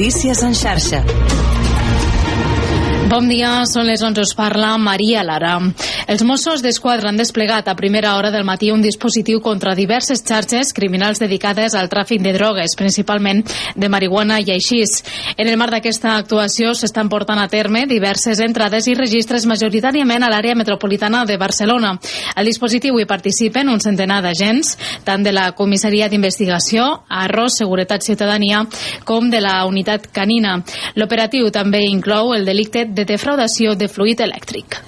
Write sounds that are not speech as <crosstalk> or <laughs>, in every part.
Notícies en xarxa. Bon dia, són les 11, us parla Maria Lara. Els Mossos d'Esquadra han desplegat a primera hora del matí un dispositiu contra diverses xarxes criminals dedicades al tràfic de drogues, principalment de marihuana i aixís. En el marc d'aquesta actuació s'estan portant a terme diverses entrades i registres majoritàriament a l'àrea metropolitana de Barcelona. Al dispositiu hi participen un centenar d'agents, tant de la Comissaria d'Investigació, Arros, Seguretat Ciutadania, com de la Unitat Canina. L'operatiu també inclou el delicte de defraudació de fluid elèctric.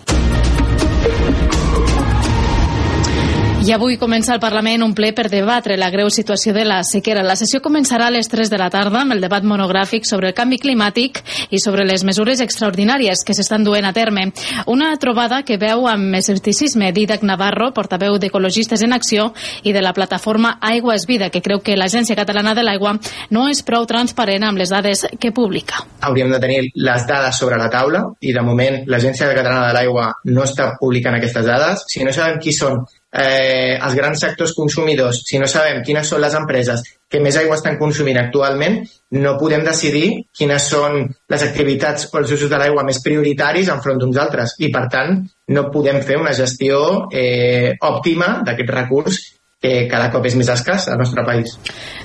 I avui comença el Parlament un ple per debatre la greu situació de la sequera. La sessió començarà a les 3 de la tarda amb el debat monogràfic sobre el canvi climàtic i sobre les mesures extraordinàries que s'estan duent a terme. Una trobada que veu amb escepticisme Didac Navarro, portaveu d'Ecologistes en Acció i de la plataforma Aigua és Vida, que creu que l'Agència Catalana de l'Aigua no és prou transparent amb les dades que publica. Hauríem de tenir les dades sobre la taula i de moment l'Agència Catalana de l'Aigua no està publicant aquestes dades. Si no sabem qui són eh, els grans sectors consumidors, si no sabem quines són les empreses que més aigua estan consumint actualment, no podem decidir quines són les activitats o els usos de l'aigua més prioritaris enfront d'uns altres. I, per tant, no podem fer una gestió eh, òptima d'aquest recurs que cada cop és més escàs al nostre país.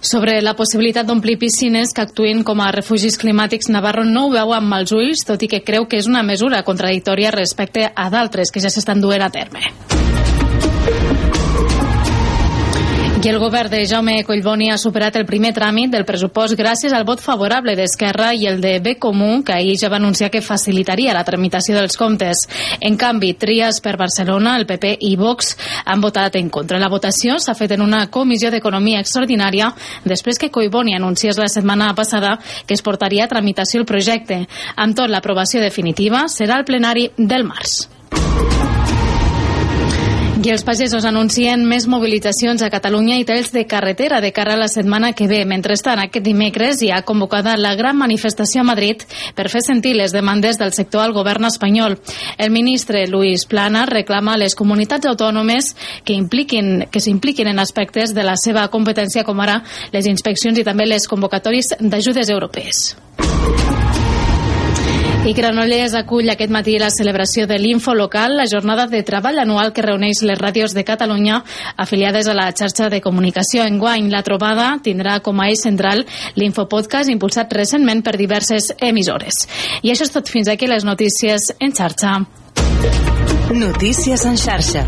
Sobre la possibilitat d'omplir piscines que actuïn com a refugis climàtics, Navarro no ho veu amb mals ulls, tot i que creu que és una mesura contradictòria respecte a d'altres que ja s'estan duent a terme. I el govern de Jaume Collboni ha superat el primer tràmit del pressupost gràcies al vot favorable d'Esquerra i el de Bé Comú, que ahir ja va anunciar que facilitaria la tramitació dels comptes. En canvi, Trias per Barcelona, el PP i Vox han votat en contra. La votació s'ha fet en una comissió d'economia extraordinària després que Collboni anunciés la setmana passada que es portaria a tramitació el projecte. Amb tot, l'aprovació definitiva serà al plenari del març. I els pagesos anuncien més mobilitzacions a Catalunya i talls de carretera de cara a la setmana que ve. Mentrestant, aquest dimecres hi ha convocada la gran manifestació a Madrid per fer sentir les demandes del sector al govern espanyol. El ministre Luis Plana reclama a les comunitats autònomes que impliquin que s'impliquin en aspectes de la seva competència com ara les inspeccions i també les convocatòries d'ajudes europees. I Granollers acull aquest matí la celebració de l'Info Local, la jornada de treball anual que reuneix les ràdios de Catalunya afiliades a la xarxa de comunicació. En guany, la trobada tindrà com a eix central l'Infopodcast impulsat recentment per diverses emissores. I això és tot fins aquí les notícies en xarxa. Notícies en xarxa.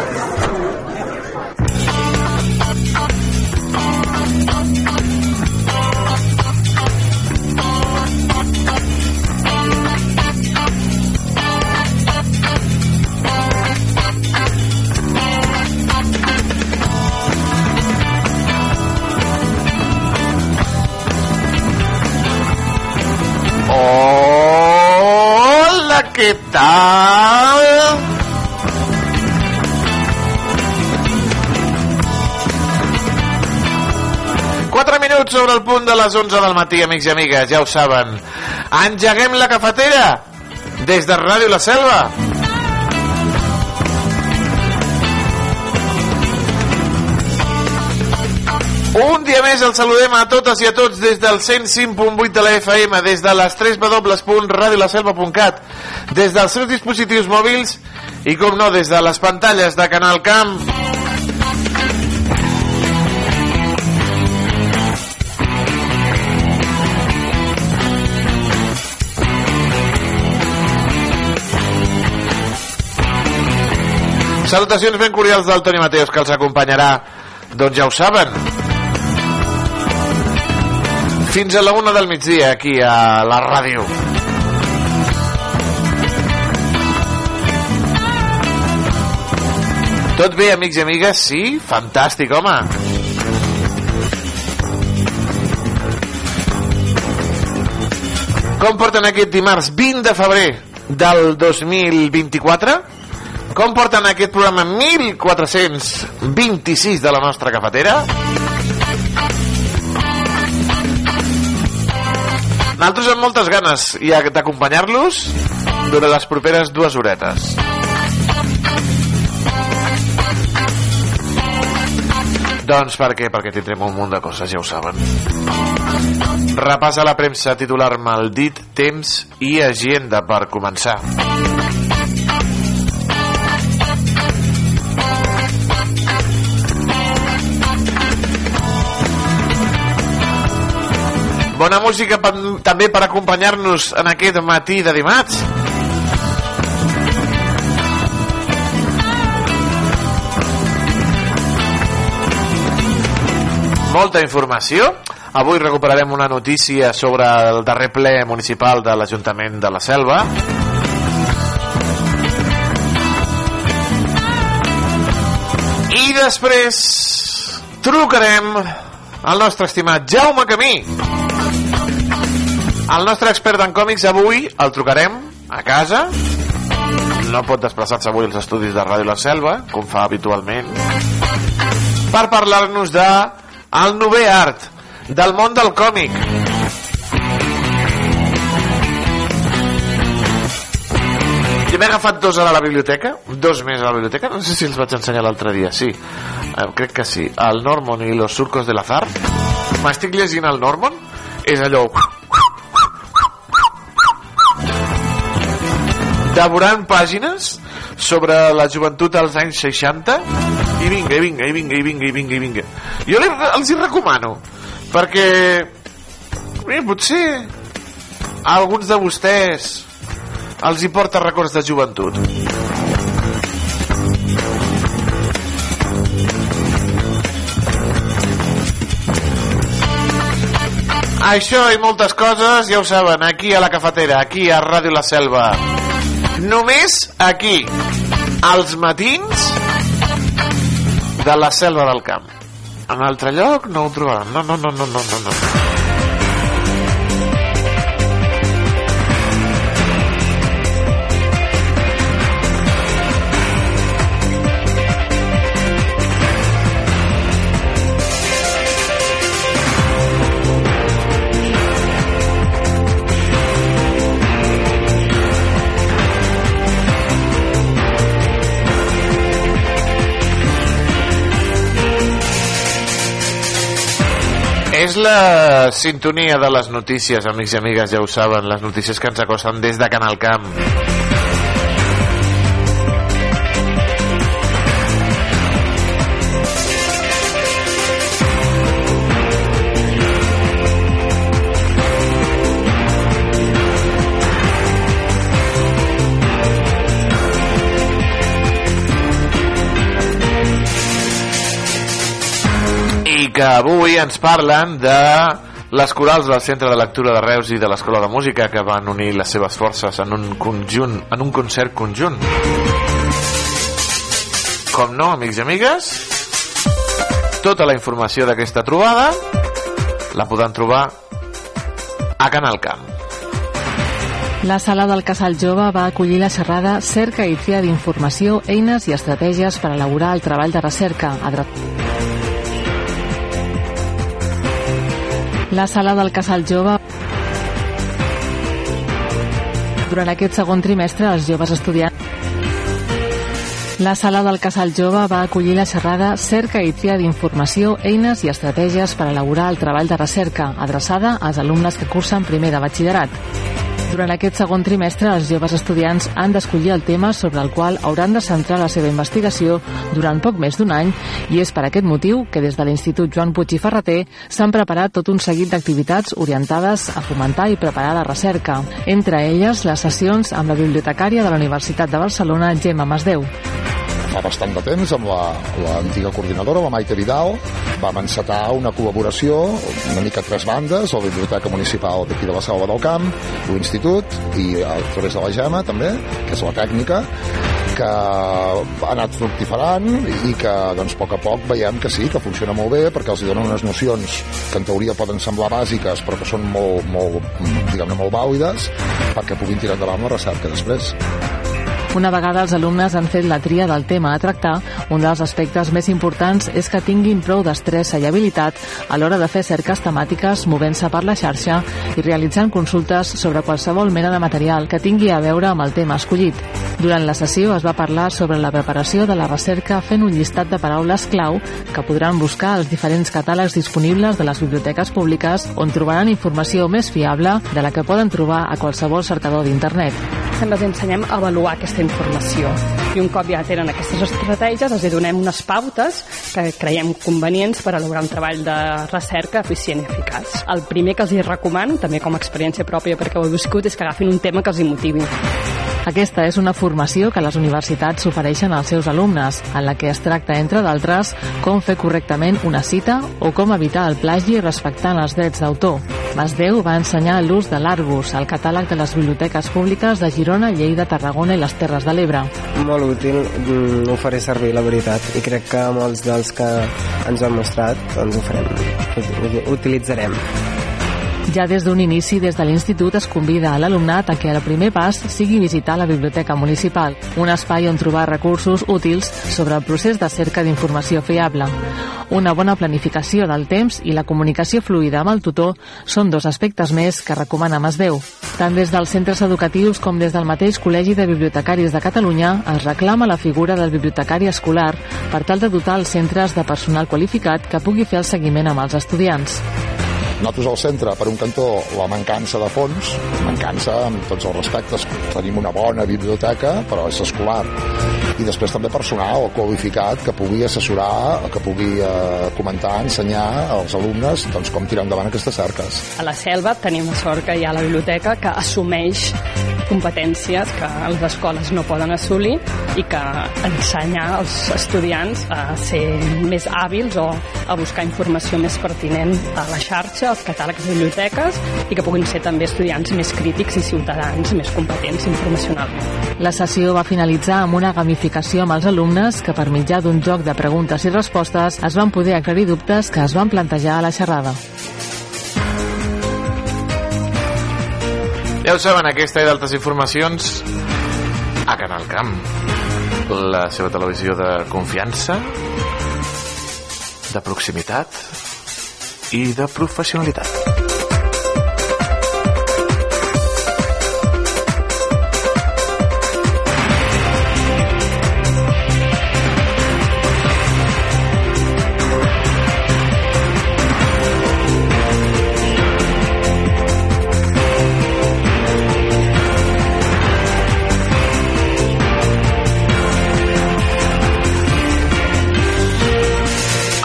Les 11 del matí, amics i amigues, ja ho saben. Engeguem la cafetera des de Ràdio La Selva. Un dia més els saludem a totes i a tots des del 105.8 de la FM, des de les 3 www.radiolaselva.cat, des dels seus dispositius mòbils i, com no, des de les pantalles de Canal Camp. Salutacions ben cordials del Toni Mateus que els acompanyarà, doncs ja ho saben. Fins a la una del migdia aquí a la ràdio. Tot bé, amics i amigues? Sí? Fantàstic, home! Com porten aquest dimarts 20 de febrer del 2024? Com porten aquest programa 1426 de la nostra cafetera? Nosaltres amb moltes ganes i d'acompanyar-los durant les properes dues horetes. Doncs per què? Perquè tindrem un munt de coses, ja ho saben. Repàs a la premsa titular Maldit, temps i agenda per començar. Bona música també per acompanyar-nos en aquest matí de dimarts. Molta informació. Avui recuperarem una notícia sobre el darrer ple municipal de l'Ajuntament de la Selva. I després trucarem al nostre estimat Jaume Camí. El nostre expert en còmics avui el trucarem a casa. No pot desplaçar-se avui als estudis de Ràdio La Selva, com fa habitualment, per parlar-nos de el nové art del món del còmic. Jo m'he agafat dos a la biblioteca, dos més a la biblioteca, no sé si els vaig ensenyar l'altre dia, sí, eh, crec que sí, el Normon i los surcos de l'azar. M'estic llegint el Normon, és allò... devorant pàgines sobre la joventut als anys 60 i vinga, i vinga, i vinga, i vinga, i vinga, i vinga. Jo li, els hi recomano perquè bé, potser a alguns de vostès els hi porta records de joventut. Això i moltes coses ja ho saben, aquí a la cafetera aquí a Ràdio La Selva només aquí als matins de la selva del camp en altre lloc no ho trobaran no, no, no, no, no, no, no. És la sintonia de les notícies, amics i amigues, ja ho saben, les notícies que ens acosten des de Canal Camp. Que avui ens parlen de les corals del Centre de Lectura de Reus i de l'Escola de Música que van unir les seves forces en un conjunt, en un concert conjunt. Com no, amics i amigues, tota la informació d'aquesta trobada la poden trobar a Canal Camp. La sala del Casal Jove va acollir la xerrada Cerca i Fia d'informació, eines i estratègies per elaborar el treball de recerca. La sala del Casal Jove durant aquest segon trimestre els joves estudiants la sala del Casal Jove va acollir la xerrada Cerca i tria d'informació, eines i estratègies per elaborar el treball de recerca, adreçada als alumnes que cursen primer de batxillerat. Durant aquest segon trimestre, els joves estudiants han d'escollir el tema sobre el qual hauran de centrar la seva investigació durant poc més d'un any i és per aquest motiu que des de l'Institut Joan Puig i Ferreter s'han preparat tot un seguit d'activitats orientades a fomentar i preparar la recerca, entre elles les sessions amb la bibliotecària de la Universitat de Barcelona, Gemma Masdeu fa bastant de temps amb l'antiga la, coordinadora, la Maite Vidal, vam encetar una col·laboració, una mica a tres bandes, la Biblioteca Municipal d'aquí de la Selva del Camp, l'Institut i a través de la GEMA també, que és la tècnica, que ha anat fructiferant i que doncs, a poc a poc veiem que sí, que funciona molt bé perquè els donen unes nocions que en teoria poden semblar bàsiques però que són molt, molt, diguem-ne, molt vàlides perquè puguin tirar endavant la recerca després. Una vegada els alumnes han fet la tria del tema a tractar, un dels aspectes més importants és que tinguin prou destressa i habilitat a l'hora de fer cerques temàtiques movent-se per la xarxa i realitzant consultes sobre qualsevol mena de material que tingui a veure amb el tema escollit. Durant la sessió es va parlar sobre la preparació de la recerca fent un llistat de paraules clau que podran buscar als diferents catàlegs disponibles de les biblioteques públiques on trobaran informació més fiable de la que poden trobar a qualsevol cercador d'internet. També els ensenyem a avaluar aquesta informació. I un cop ja tenen aquestes estratègies, els donem unes pautes que creiem convenients per elaborar un treball de recerca eficient i eficaç. El primer que els hi recomano, també com a experiència pròpia perquè ho he viscut, és que agafin un tema que els hi motivi. Aquesta és una formació que les universitats ofereixen als seus alumnes, en la que es tracta, entre d'altres, com fer correctament una cita o com evitar el plagi respectant els drets d'autor. Masdeu va ensenyar l'ús de l'Argus, el catàleg de les biblioteques públiques de Girona, Lleida, Tarragona i les Terres de l'Ebre. Molt útil, mm, ho faré servir, la veritat, i crec que molts dels que ens han mostrat doncs ho farem, ho utilitzarem. Ja des d'un inici, des de l'Institut es convida a l'alumnat a que el primer pas sigui visitar la Biblioteca Municipal, un espai on trobar recursos útils sobre el procés de cerca d'informació fiable. Una bona planificació del temps i la comunicació fluida amb el tutor són dos aspectes més que recomana Masdeu. Tant des dels centres educatius com des del mateix Col·legi de Bibliotecaris de Catalunya es reclama la figura del bibliotecari escolar per tal de dotar els centres de personal qualificat que pugui fer el seguiment amb els estudiants. Nosaltres al centre, per un cantó, la mancança de fons, mancança amb tots els respectes. Tenim una bona biblioteca, però és escolar. I després també personal qualificat que pugui assessorar, que pugui eh, comentar, ensenyar als alumnes doncs, com tirar endavant aquestes cerques. A la selva tenim la sort que hi ha la biblioteca que assumeix competències que les escoles no poden assolir i que ensenya als estudiants a ser més hàbils o a buscar informació més pertinent a la xarxa, als catàlegs de biblioteques i que puguin ser també estudiants més crítics i ciutadans més competents informacionalment. La sessió va finalitzar amb una gamificació amb els alumnes que per mitjà d'un joc de preguntes i respostes es van poder aclarir dubtes que es van plantejar a la xerrada. Ja ho saben, aquesta i d'altres informacions a Canal Camp, la seva televisió de confiança, de proximitat i de professionalitat.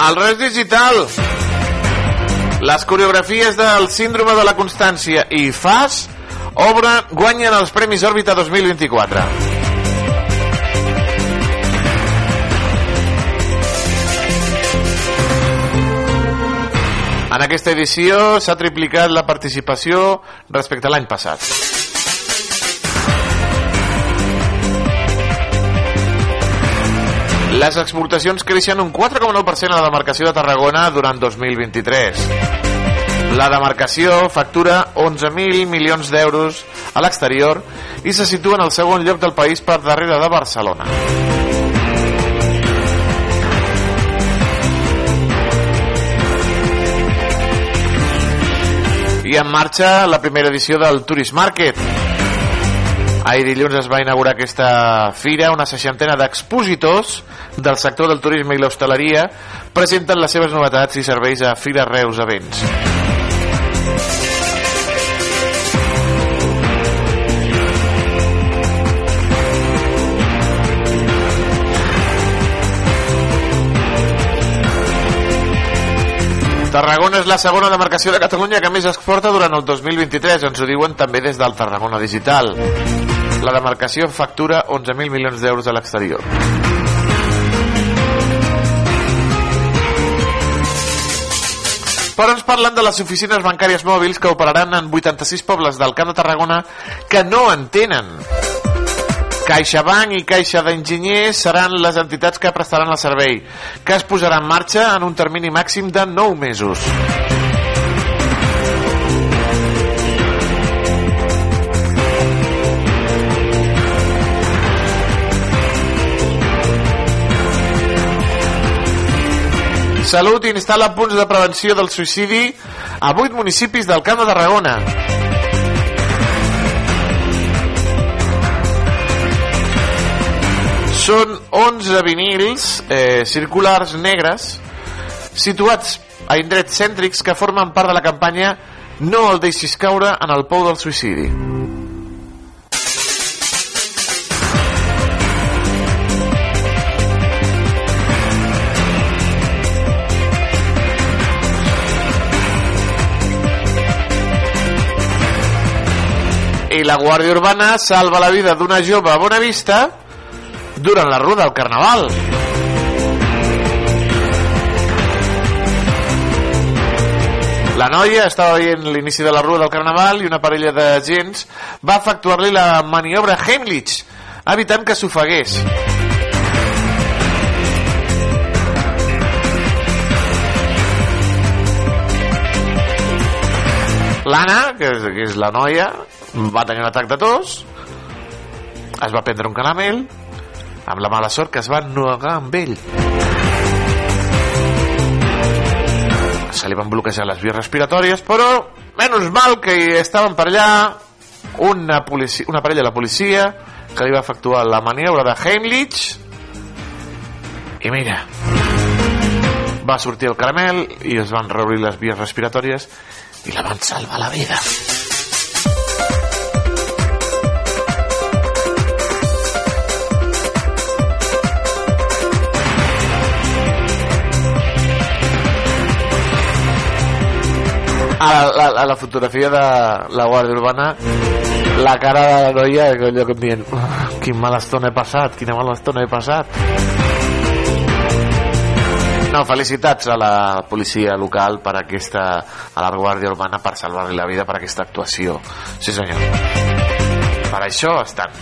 El res digital. Les coreografies del síndrome de la constància i FAS obra guanyen els Premis Òrbita 2024. En aquesta edició s'ha triplicat la participació respecte a l'any passat. Les exportacions creixen un 4,9% a la demarcació de Tarragona durant 2023. La demarcació factura 11.000 milions d'euros a l'exterior i se situa en el segon lloc del país per darrere de Barcelona. I en marxa la primera edició del Tourist Market, Ahir dilluns es va inaugurar aquesta fira, una seixantena d'expositors del sector del turisme i l'hostaleria presenten les seves novetats i serveis a Fira Reus Events. Tarragona és la segona demarcació de Catalunya que més exporta durant el 2023, ens ho diuen també des del Tarragona Digital. La demarcació factura 11.000 milions d'euros a l'exterior. Però ens parlen de les oficines bancàries mòbils que operaran en 86 pobles del Camp de Tarragona que no en tenen. CaixaBank i Caixa d'Enginyers seran les entitats que prestaran el servei, que es posarà en marxa en un termini màxim de 9 mesos. Salut instal·la punts de prevenció del suïcidi a 8 municipis del Camp de Tarragona. Són 11 vinils eh, circulars negres situats a indrets cèntrics que formen part de la campanya No el deixis caure en el pou del suïcidi. I la Guàrdia Urbana salva la vida d'una jove a Bonavista durant la ruda del Carnaval. La noia estava veient l'inici de la rua del Carnaval i una parella de gens va efectuar-li la maniobra Heimlich, evitant que s'ofegués. L'Anna, que, és, que és la noia, va tenir un atac de tos, es va prendre un caramel, amb la mala sort que es va negar amb ell. Se li van bloquejar les vies respiratòries, però menys mal que estaven per allà una, policia, una parella de la policia que li va efectuar la maniobra de Heimlich i mira va sortir el caramel i es van reobrir les vies respiratòries i la van salvar la vida. a la, a la fotografia de la Guàrdia Urbana la cara de la noia que allò que em dient "Ah, quin mala estona he passat quina mala estona he passat no, felicitats a la policia local per aquesta, a la Guàrdia Urbana per salvar-li la vida per aquesta actuació. Sí senyor. Per això estan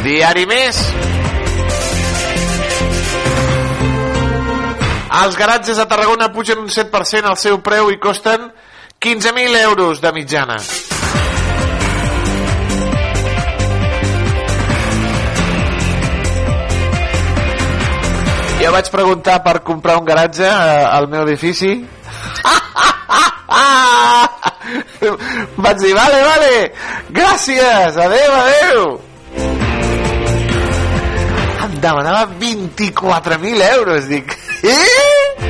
Diari més. Els garatges a Tarragona pugen un 7% al seu preu i costen 15.000 euros de mitjana. Jo vaig preguntar per comprar un garatge eh, al meu edifici. vaig dir, vale, vale, gràcies, adeu, adeu. Em demanava 24.000 euros, dic, eh?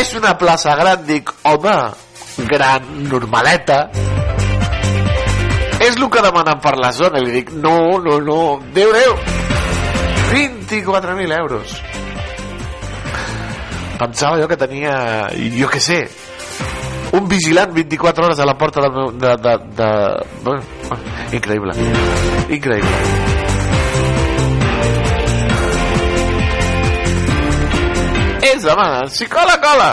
És una plaça gran, dic, home, gran, normaleta. És el que demanen per la zona, li dic, no, no, no, Déu, Déu. 24.000 euros. Pensava jo que tenia, jo què sé, un vigilant 24 hores a la porta. De, de, de... Bueno, increïble. Increïble. És, home, si cola, cola.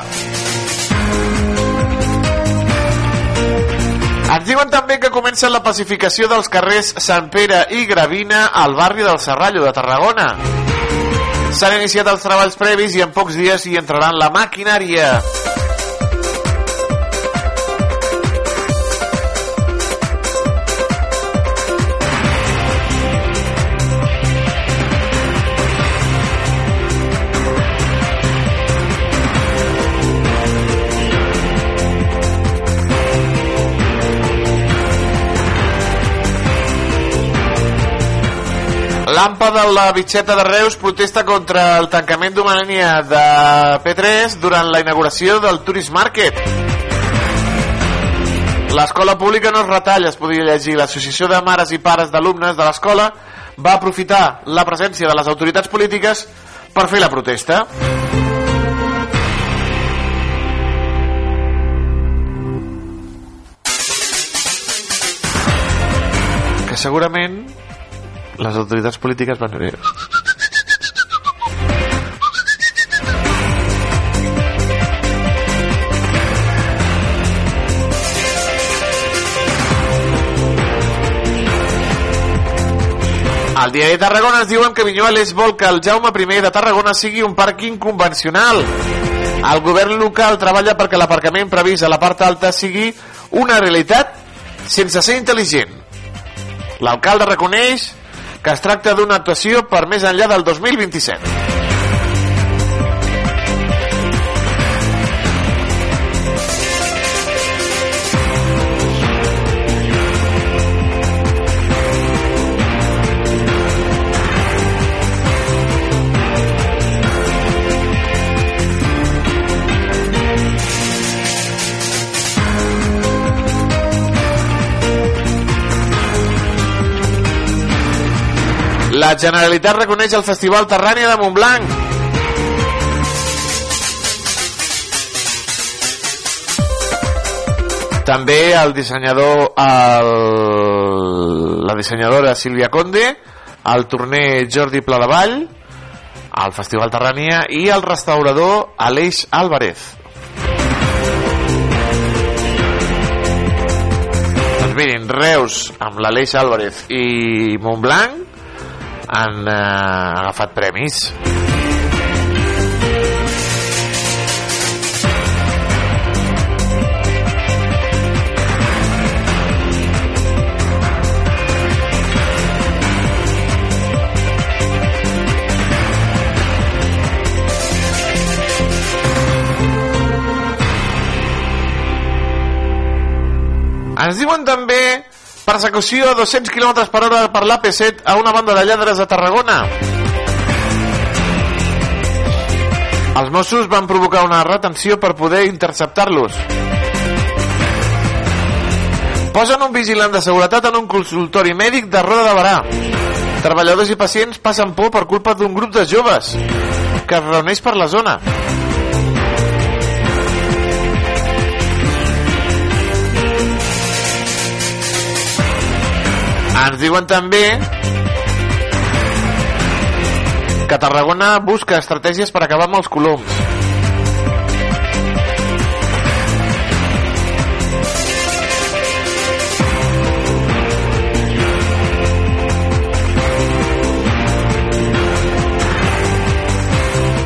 Ens diuen també que comença la pacificació dels carrers Sant Pere i Gravina al barri del Serrallo de Tarragona. S'han iniciat els treballs previs i en pocs dies hi entraran la maquinària. L'AMPA de la Bitxeta de Reus protesta contra el tancament d'una línia de P3 durant la inauguració del Tourist Market. L'escola pública no es retalla, es podia llegir. L'Associació de Mares i Pares d'Alumnes de l'escola va aprofitar la presència de les autoritats polítiques per fer la protesta. Que segurament les autoritats polítiques van dir Al Diari de Tarragona es diuen que Vinyoles vol que el Jaume I de Tarragona sigui un pàrquing convencional. El govern local treballa perquè l'aparcament previst a la part alta sigui una realitat sense ser intel·ligent. L'alcalde reconeix que es tracta d'una actuació per més enllà del 2027. La Generalitat reconeix el Festival Terrània de Montblanc. També el dissenyador, el, la dissenyadora Sílvia Conde, el torner Jordi Pladevall, el Festival Terrània i el restaurador Aleix Álvarez. Doncs mirin, Reus amb l'Aleix Álvarez i Montblanc han eh, agafat premis. Ens diuen també Persecució a 200 km per hora per l'AP7 a una banda de lladres a Tarragona. Els Mossos van provocar una retenció per poder interceptar-los. Posen un vigilant de seguretat en un consultori mèdic de Roda de Barà. Treballadors i pacients passen por per culpa d'un grup de joves que es reuneix per la zona. Ens diuen també que Tarragona busca estratègies per acabar amb els coloms.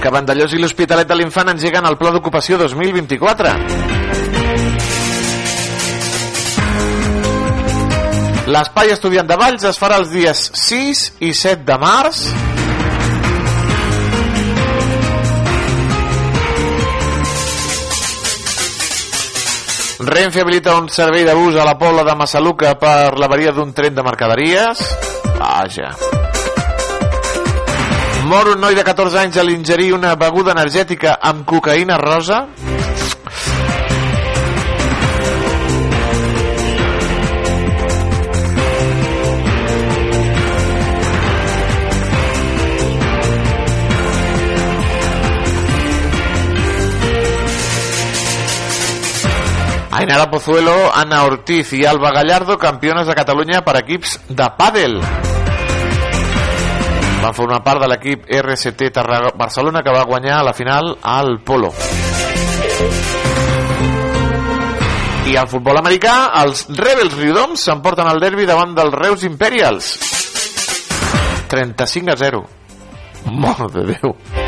que Vandellós i l'Hospitalet de l'Infant engeguen el Pla d'Ocupació 2024. L'espai estudiant de Valls es farà els dies 6 i 7 de març. Renfe habilita un servei de bus a la Pobla de Massaluca per l'averia d'un tren de mercaderies. Vaja. Mor un noi de 14 anys a l'ingerir una beguda energètica amb cocaïna rosa. Ainara Pozuelo, Ana Ortiz i Alba Gallardo, campiones de Catalunya per equips de pàdel. Van formar part de l'equip RCT Tarragona Barcelona que va guanyar a la final al Polo. I al futbol americà, els Rebels Riudoms s'emporten el derbi davant dels Reus Imperials. 35 a 0. Mort de Déu.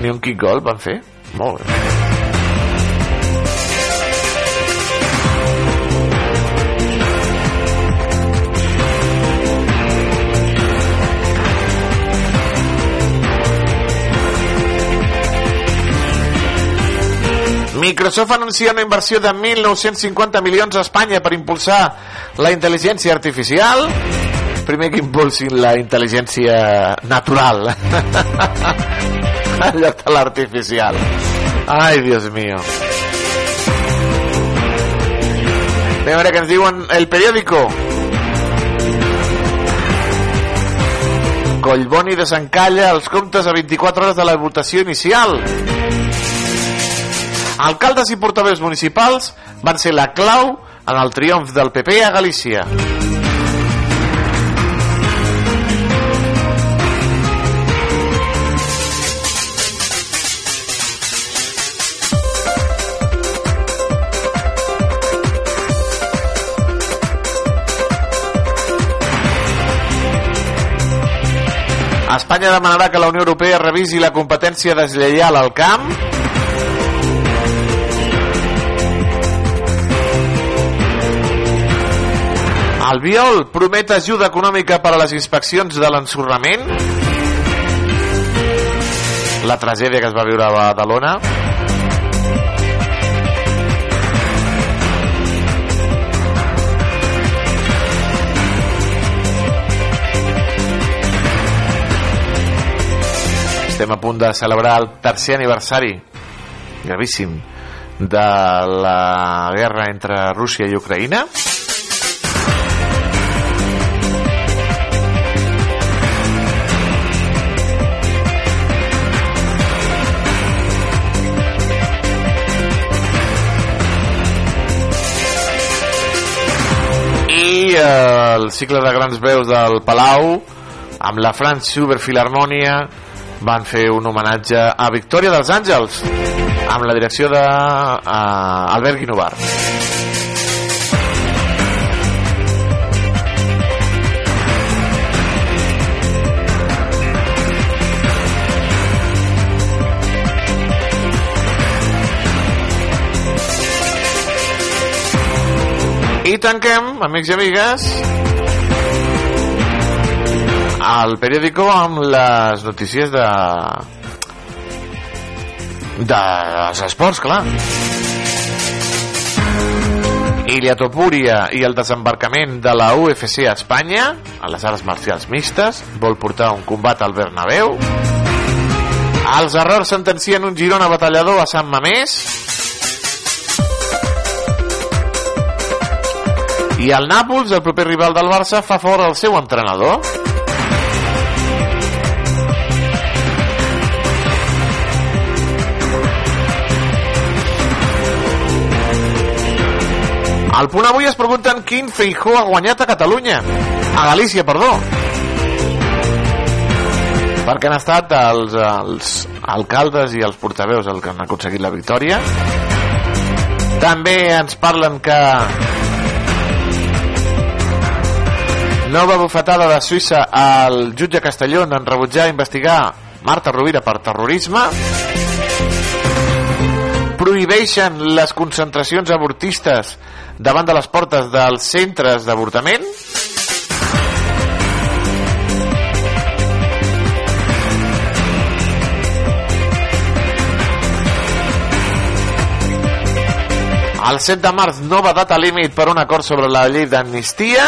Ni un kick goal van fer? Molt bé. Microsoft anuncia una inversió de 1.950 milions a Espanya per impulsar la intel·ligència artificial. Primer que impulsin la intel·ligència natural. <laughs> en lloc de l'artificial. Ai, Dios mío. A veure que ens diuen el periòdico. Collboni desencalla els comptes a 24 hores de la votació inicial. Alcaldes i portaveus municipals van ser la clau en el triomf del PP a Galícia. Espanya demanarà que la Unió Europea revisi la competència deslleial al camp. El Biol promet ajuda econòmica per a les inspeccions de l'ensorrament. La tragèdia que es va viure a Badalona. Estem a punt de celebrar el tercer aniversari gravíssim de la guerra entre Rússia i Ucraïna. i eh, el cicle de grans veus del Palau amb la Franz Schubert Filharmonia van fer un homenatge a Victòria dels Àngels amb la direcció de uh, Albert Guinovar. I tanquem, amics i amigues al periòdico amb les notícies de dels esports, clar. Ilia Topuria i el desembarcament de la UFC a Espanya a les arts marcials mixtes vol portar un combat al Bernabéu. Els errors sentencien un Girona batallador a Sant Mamés. I el Nàpols, el proper rival del Barça, fa fora el seu entrenador. Al punt avui es pregunten quin Feijó ha guanyat a Catalunya. A Galícia, perdó. Perquè han estat els, els alcaldes i els portaveus els que han aconseguit la victòria. També ens parlen que Nova bufetada de Suïssa al jutge Castellón en rebutjar investigar Marta Rovira per terrorisme. Prohibeixen les concentracions avortistes davant de les portes dels centres d'avortament. El 7 de març, nova data límit per un acord sobre la llei d'amnistia.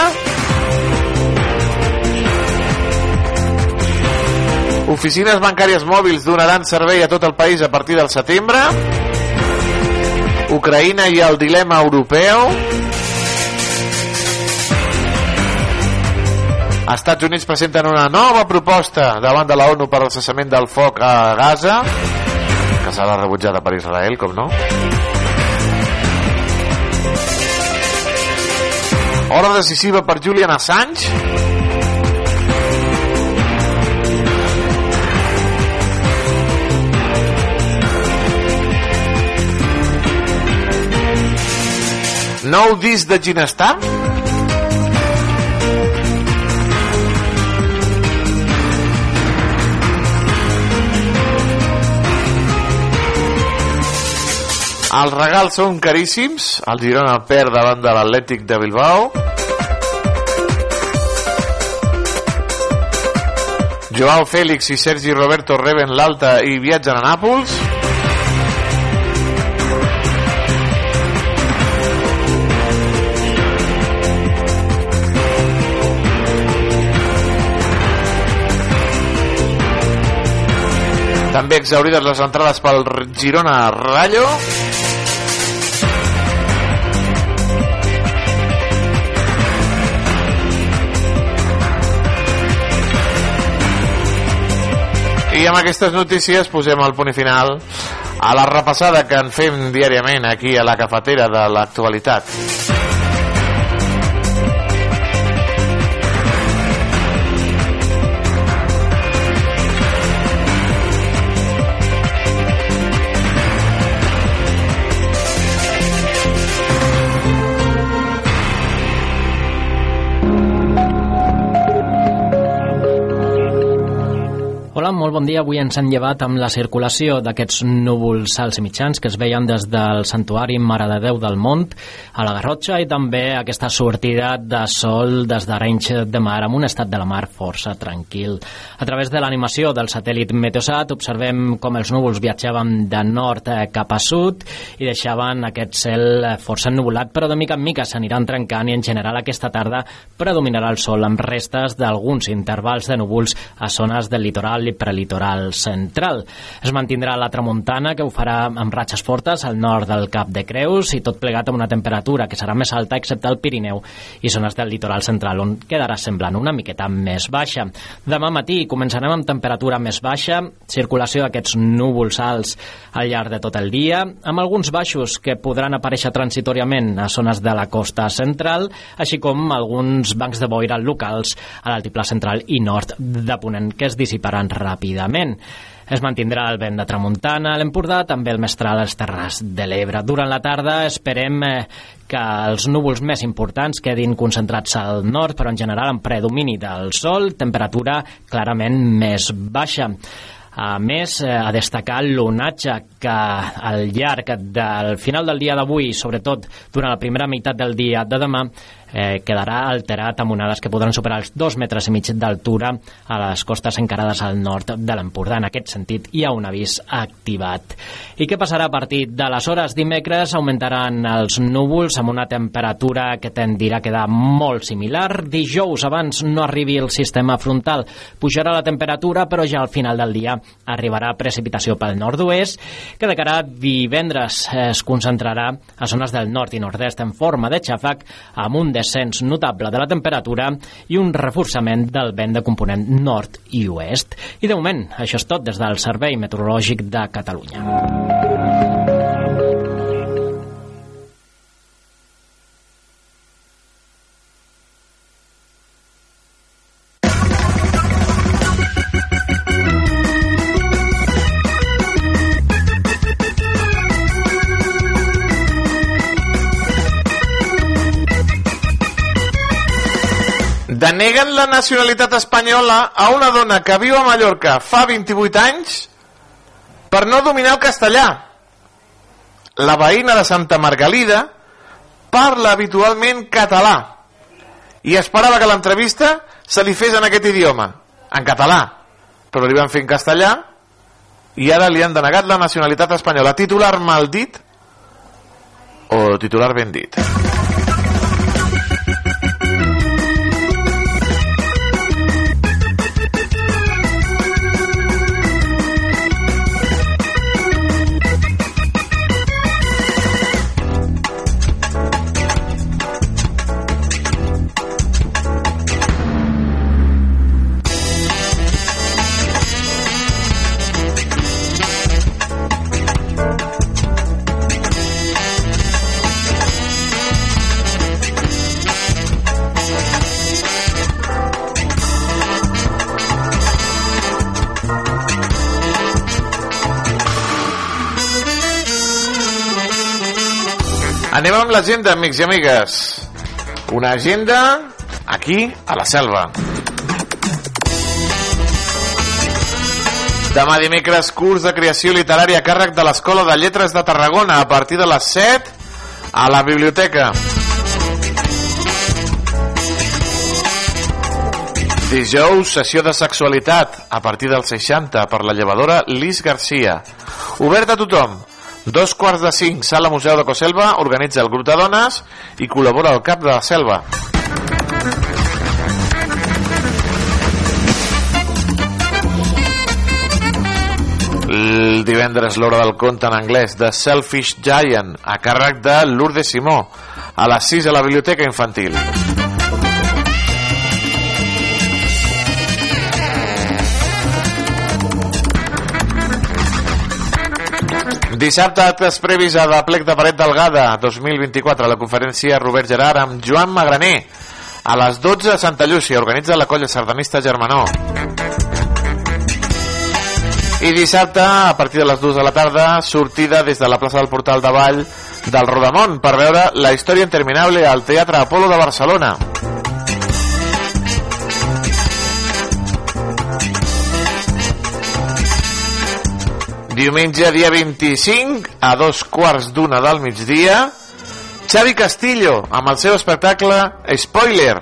Oficines bancàries mòbils donaran servei a tot el país a partir del setembre. Ucraïna i el dilema europeu. Estats Units presenten una nova proposta davant de la ONU per al cessament del foc a Gaza, que serà rebutjada per Israel, com no? Hora decisiva per Julian Assange. Nou disc de Ginestar? Els regals són caríssims. El Girona perd davant de l'Atlètic de Bilbao. Joao Fèlix i Sergi Roberto reben l'alta i viatgen a Nàpols. També exaurides les entrades pel Girona Rayo. I amb aquestes notícies posem el punt final a la repassada que en fem diàriament aquí a la cafetera de l'actualitat. Bon dia. Avui ens han llevat amb la circulació d'aquests núvols alts i mitjans que es veien des del Santuari Mare de Déu del Mont a la Garrotxa i també aquesta sortida de sol des d'Arenys de Mar amb un estat de la mar força tranquil. A través de l'animació del satèl·lit Meteosat observem com els núvols viatjaven de nord cap a sud i deixaven aquest cel força ennubulat, però de mica en mica s'aniran trencant i en general aquesta tarda predominarà el sol amb restes d'alguns intervals de núvols a zones del litoral i prelitoral central. Es mantindrà la tramuntana, que ho farà amb ratxes fortes al nord del Cap de Creus i tot plegat amb una temperatura que serà més alta excepte al Pirineu i zones del litoral central, on quedarà semblant una miqueta més baixa. Demà matí començarem amb temperatura més baixa, circulació d'aquests núvols alts al llarg de tot el dia, amb alguns baixos que podran aparèixer transitoriament a zones de la costa central, així com alguns bancs de boira locals a l'altiplà central i nord de Ponent, que es dissiparan ràpidament. Es mantindrà el vent de tramuntana a l'Empordà, també el mestral als Terres de l'Ebre. Durant la tarda esperem eh, que els núvols més importants quedin concentrats al nord, però en general en predomini del sol, temperatura clarament més baixa. A més, eh, a destacar l'onatge que al llarg del final del dia d'avui, sobretot durant la primera meitat del dia de demà, eh, quedarà alterat amb onades que podran superar els dos metres i mig d'altura a les costes encarades al nord de l'Empordà. En aquest sentit, hi ha un avís activat. I què passarà a partir de les hores dimecres? Augmentaran els núvols amb una temperatura que tendirà a quedar molt similar. Dijous, abans no arribi el sistema frontal, pujarà la temperatura, però ja al final del dia arribarà precipitació pel nord-oest, que de cara a divendres es concentrarà a zones del nord i nord-est en forma de xàfec, amb un descens notable de la temperatura i un reforçament del vent de component nord i oest. I de moment, això és tot des del Servei Meteorològic de Catalunya. Deneguen la nacionalitat espanyola a una dona que viu a Mallorca fa 28 anys per no dominar el castellà. La veïna de Santa Margalida parla habitualment català i esperava que l'entrevista se li fes en aquest idioma, en català, però li van fer en castellà i ara li han denegat la nacionalitat espanyola. Titular mal dit o titular ben dit? Anem amb l'agenda, amics i amigues. Una agenda aquí, a la selva. Demà dimecres, curs de creació literària a càrrec de l'Escola de Lletres de Tarragona a partir de les 7 a la biblioteca. Dijous, sessió de sexualitat a partir dels 60 per la llevadora Lis Garcia. Obert a tothom. Dos quarts de cinc, sala Museu de Coselva, organitza el grup de dones i col·labora el cap de la selva. El divendres l'hora del conte en anglès de Selfish Giant a càrrec de Lourdes Simó a les 6 a la biblioteca infantil. Dissabte, actes previs a la plec de Paret Delgada 2024 a la conferència Robert Gerard amb Joan Magraner. A les 12 a Santa Llúcia organitza la colla sardanista Germanó. I dissabte a partir de les 2 de la tarda sortida des de la plaça del Portal de Vall del Rodamont per veure la història interminable al Teatre Apolo de Barcelona Diumenge, dia 25, a dos quarts d'una del migdia, Xavi Castillo, amb el seu espectacle Spoiler.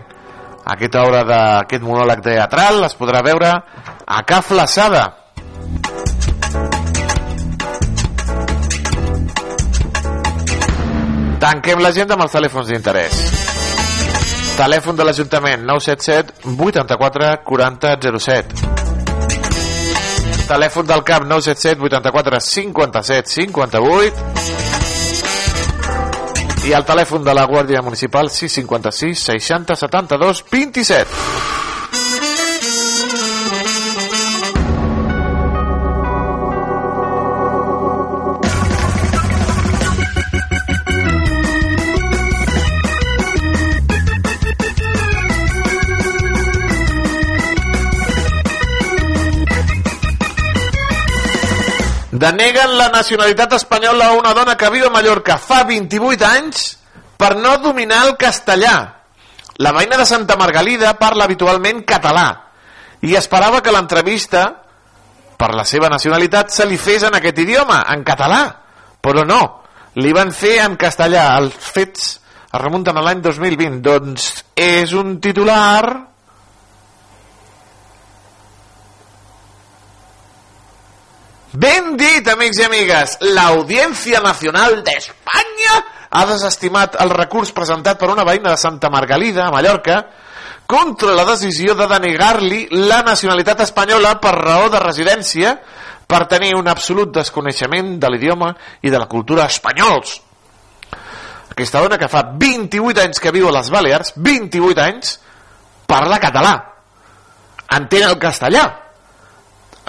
Aquesta obra d'aquest monòleg teatral es podrà veure a Ca Flaçada. Tanquem l'agenda amb els telèfons d'interès. Telèfon de l'Ajuntament 977 84 40 07. Telèfon del CAP 977 84 57 58 i el telèfon de la Guàrdia Municipal 656 60 72 27. Deneguen la nacionalitat espanyola a una dona que viu a Mallorca fa 28 anys per no dominar el castellà. La veïna de Santa Margalida parla habitualment català i esperava que l'entrevista per la seva nacionalitat se li fes en aquest idioma, en català. Però no, li van fer en castellà. Els fets es remunten a l'any 2020. Doncs és un titular Ben dit, amics i amigues, l'Audiència Nacional d'Espanya ha desestimat el recurs presentat per una veïna de Santa Margalida, a Mallorca, contra la decisió de denegar-li la nacionalitat espanyola per raó de residència per tenir un absolut desconeixement de l'idioma i de la cultura espanyols. Aquesta dona que fa 28 anys que viu a les Balears, 28 anys, parla català, entén el castellà,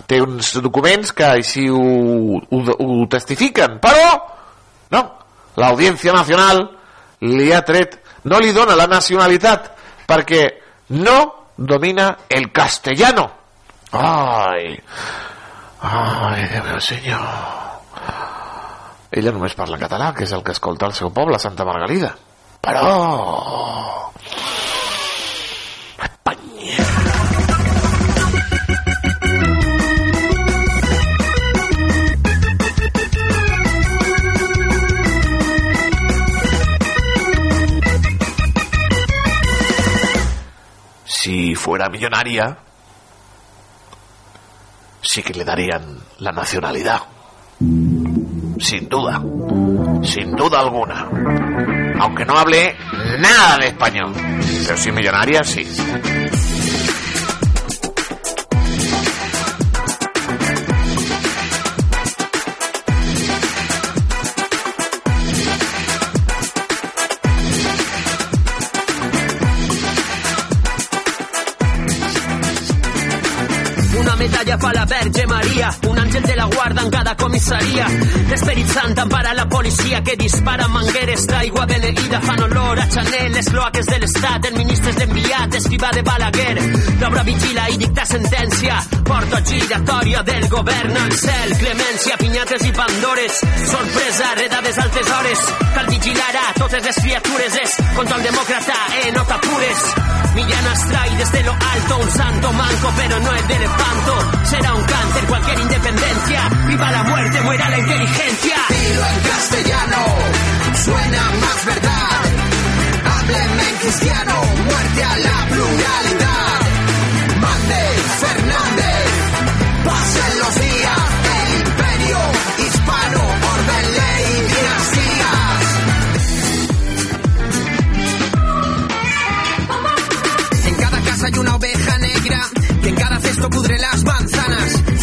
té uns documents que així ho, ho, ho testifiquen, però no, l'Audiència Nacional li ha tret, no li dona la nacionalitat perquè no domina el castellano. Ai, ai, Déu meu senyor. Ella només parla català, que és el que escolta el seu poble, Santa Margalida. Però... si fuera millonaria, sí que le darían la nacionalidad. Sin duda, sin duda alguna. Aunque no hable nada de español. Pero si millonaria, sí. Fa la Verge Maria, un àngel de la guarda en cada comissaria. L'Esperit Sant empara la policia que dispara mangueres d'aigua beneïda. Fan olor a Chanel, les cloaques de l'Estat, el ministre és l'enviat, escriva de Balaguer. L'obra vigila i dicta sentència, porta giratòria del govern al cel. Clemència, pinyates i pandores, sorpresa, redades altes hores. Cal vigilar a totes les criatures, és contra el demòcrata, eh, no t'apures. Millán trae desde lo alto un santo manco, pero no es de elefanto. Será un cáncer cualquier independencia. Viva la muerte, muera la inteligencia. Dilo en castellano, suena más verdad. Hábleme en cristiano, muerte a la pluralidad. Mande Fernández, pasen los días. El imperio hispano, orden, ley, dinastías. En cada casa hay una oveja negra que en cada cesto pudre las manzanas.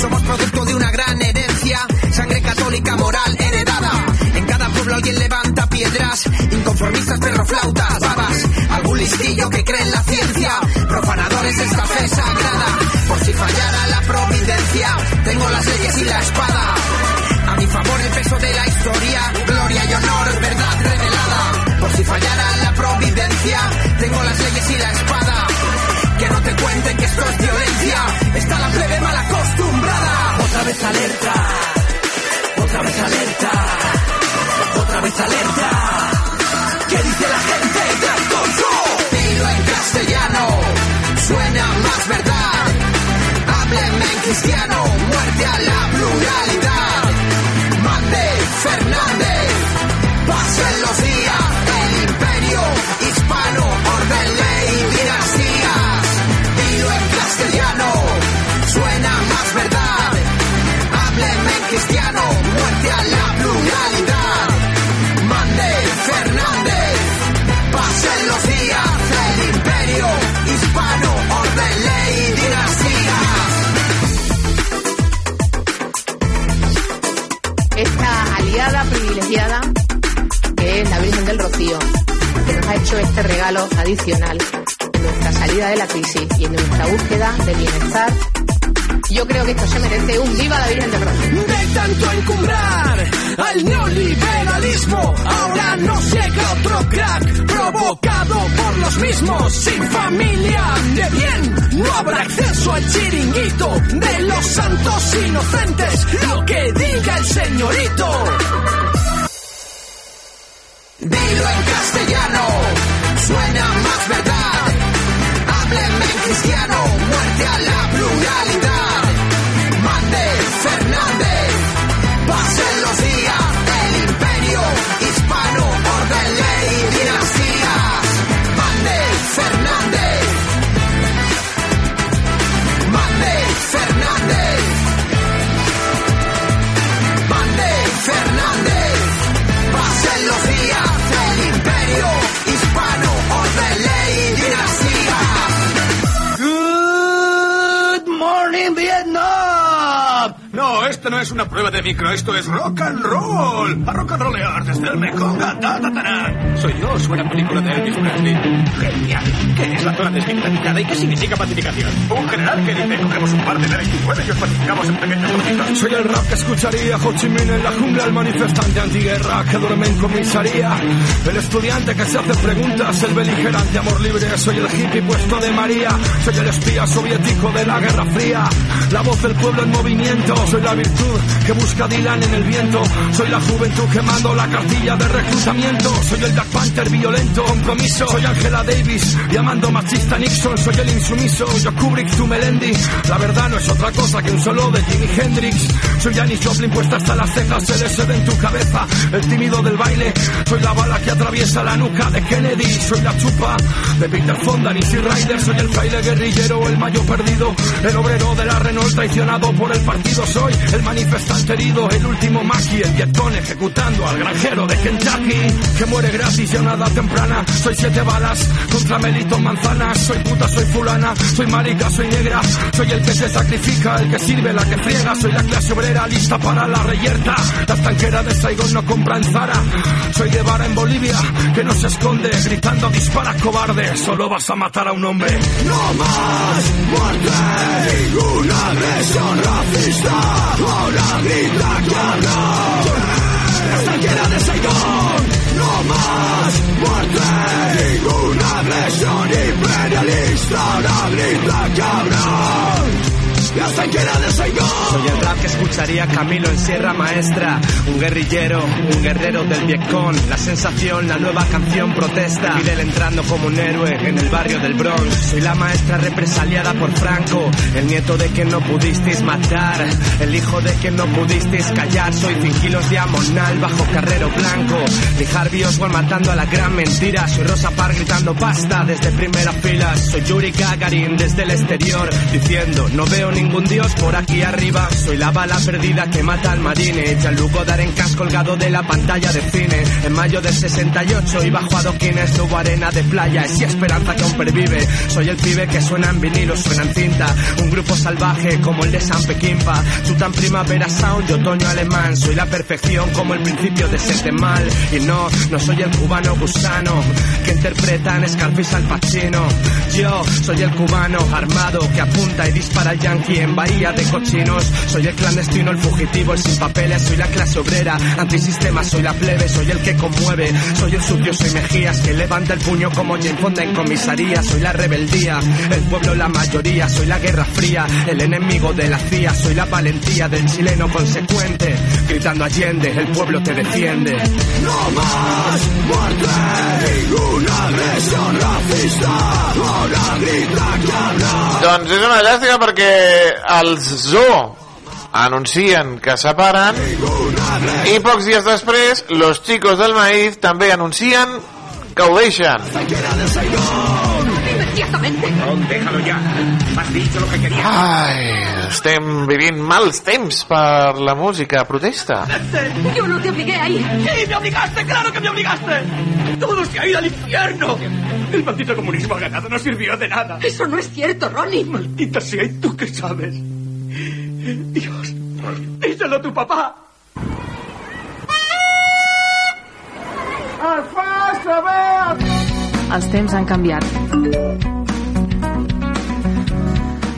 Somos producto de una gran herencia, sangre católica moral heredada. En cada pueblo alguien levanta piedras, inconformistas, perroflautas, babas. Algún listillo que cree en la ciencia, profanadores de esta fe sagrada. Por si fallara la providencia, tengo las leyes y la espada. A mi favor el peso de la historia, gloria y honor, verdad revelada. Por si fallara la providencia, tengo las leyes y la espada. Que no te cuenten que esto es vez alerta, otra vez alerta, otra vez alerta. ¿Qué dice la gente del control? Dilo en castellano, suena más verdad. Hábleme en cristiano, muerte a la pluralidad. Mande Fernández, pasen los días. Que nos ha hecho este regalo adicional en nuestra salida de la crisis y en nuestra búsqueda de bienestar. Yo creo que esto se merece un viva la Virgen del. De tanto encumbrar al neoliberalismo, ahora nos llega otro crack provocado por los mismos. Sin familia de bien, no habrá acceso al chiringuito de los santos inocentes. Lo que diga el señorito. Dilo en castellano, suena más verdad. No es una prueba de micro, esto es rock and roll. A rock and rollear desde el Mekong a Tatatana. Soy yo, suena película de Elvis Presley. Genial. ¿Qué es la zona desmilitarizada y qué significa pacificación? Un general que dice, cogemos un par de B-29 y os pacificamos en pequeños trocitos. Soy el rap que escucharía Ho Chi Minh en la jungla, el manifestante antiguerra que duerme en comisaría, el estudiante que se hace preguntas, el beligerante amor libre, soy el hippie puesto de María, soy el espía soviético de la Guerra Fría, la voz del pueblo en movimiento, soy la virtud que busca Dylan en el viento, soy la juventud quemando la cartilla de reclutamiento, soy el Black Panther violento, compromiso, soy Angela Davis, llamando machista Nixon, soy el insumiso, yo Kubrick, tú Melendi, la verdad no es otra cosa que un solo de Jimi Hendrix, soy Janis Joplin puesta hasta las cejas, el SD en tu cabeza, el tímido del baile, soy la bala que atraviesa la nuca de Kennedy, soy la chupa de Peter Fonda, Easy Rider, soy el fraile guerrillero, el mayo perdido, el obrero de la Renault traicionado por el partido, soy el manifestante herido, el último maqui, el vietón ejecutando al granjero de Kentucky, que muere gratis y a una edad temprana, soy siete balas contra Melito Manzanas, soy puta, soy fulana, soy marica, soy negra, soy el que se sacrifica, el que sirve, la que friega, soy la clase obrera lista para la reyerta, la estanquera de Saigon no compra en Zara, soy Guevara en Bolivia, que no se esconde, gritando dispara cobarde, solo vas a matar a un hombre. No más muerte, ninguna agresión racista, ahora grita cabrón, la estanquera de Saigon, no más muerte, ninguna agresión imperialista, ahora grita cabrón. De. Soy el rap que escucharía Camilo en Sierra Maestra, un guerrillero, un guerrero del Vietcong, la sensación, la nueva canción protesta, Fidel entrando como un héroe en el barrio del Bronx. Soy la maestra represaliada por Franco, el nieto de quien no pudisteis matar, el hijo de quien no pudisteis callar. Soy fingilos de Amonal bajo carrero blanco, Lee Harvey Oswald matando a la gran mentira. Soy Rosa Parks gritando basta desde primera fila. Soy Yuri Gagarin desde el exterior diciendo no veo ningún dios por aquí arriba. Soy la bala perdida que mata al marine. Jean-Luc Godard en cas colgado de la pantalla de cine. En mayo del 68 y bajo adoquines hubo arena de playa. Es y esperanza que aún pervive. Soy el pibe que suena en vinilo, suena en cinta. Un grupo salvaje como el de San Pequimpa. Chutan primavera sound y otoño alemán. Soy la perfección como el principio de serte mal. Y no, no soy el cubano gusano que interpreta en Scarface al Pacino. Yo soy el cubano armado que apunta y dispara al yankee en bahía de cochinos. Soy el clandestino, el fugitivo, el sin papeles. Soy la clase obrera, antisistema, soy la plebe. Soy el que conmueve, soy el sucio, soy Mejías que levanta el puño como Jane Fonda en comisaría. Soy la rebeldía, el pueblo la mayoría. Soy la guerra fría, el enemigo de la CIA. Soy la valentía del chileno consecuente. Gritando Allende, el pueblo te defiende. No más muerte, ninguna agresión racista, ahora grita cabrón. Doncs és una llàstima perquè els Zoo anuncien que separen i pocs dies després los chicos del maíz també anuncien que ho deixen. Déjalo ya. Has dicho lo que querías. Ai, estem vivint mals temps per la música protesta. Yo no te obligué a ir. Sí, me obligaste, claro que me obligaste. Todos se ha ido al infierno. El maldito comunismo ha ganado, no sirvió de nada. Eso no es cierto, Ronnie. Maldita sea, ¿y tú qué sabes? Dios, díselo a tu papá. Our first Els temps han canviat.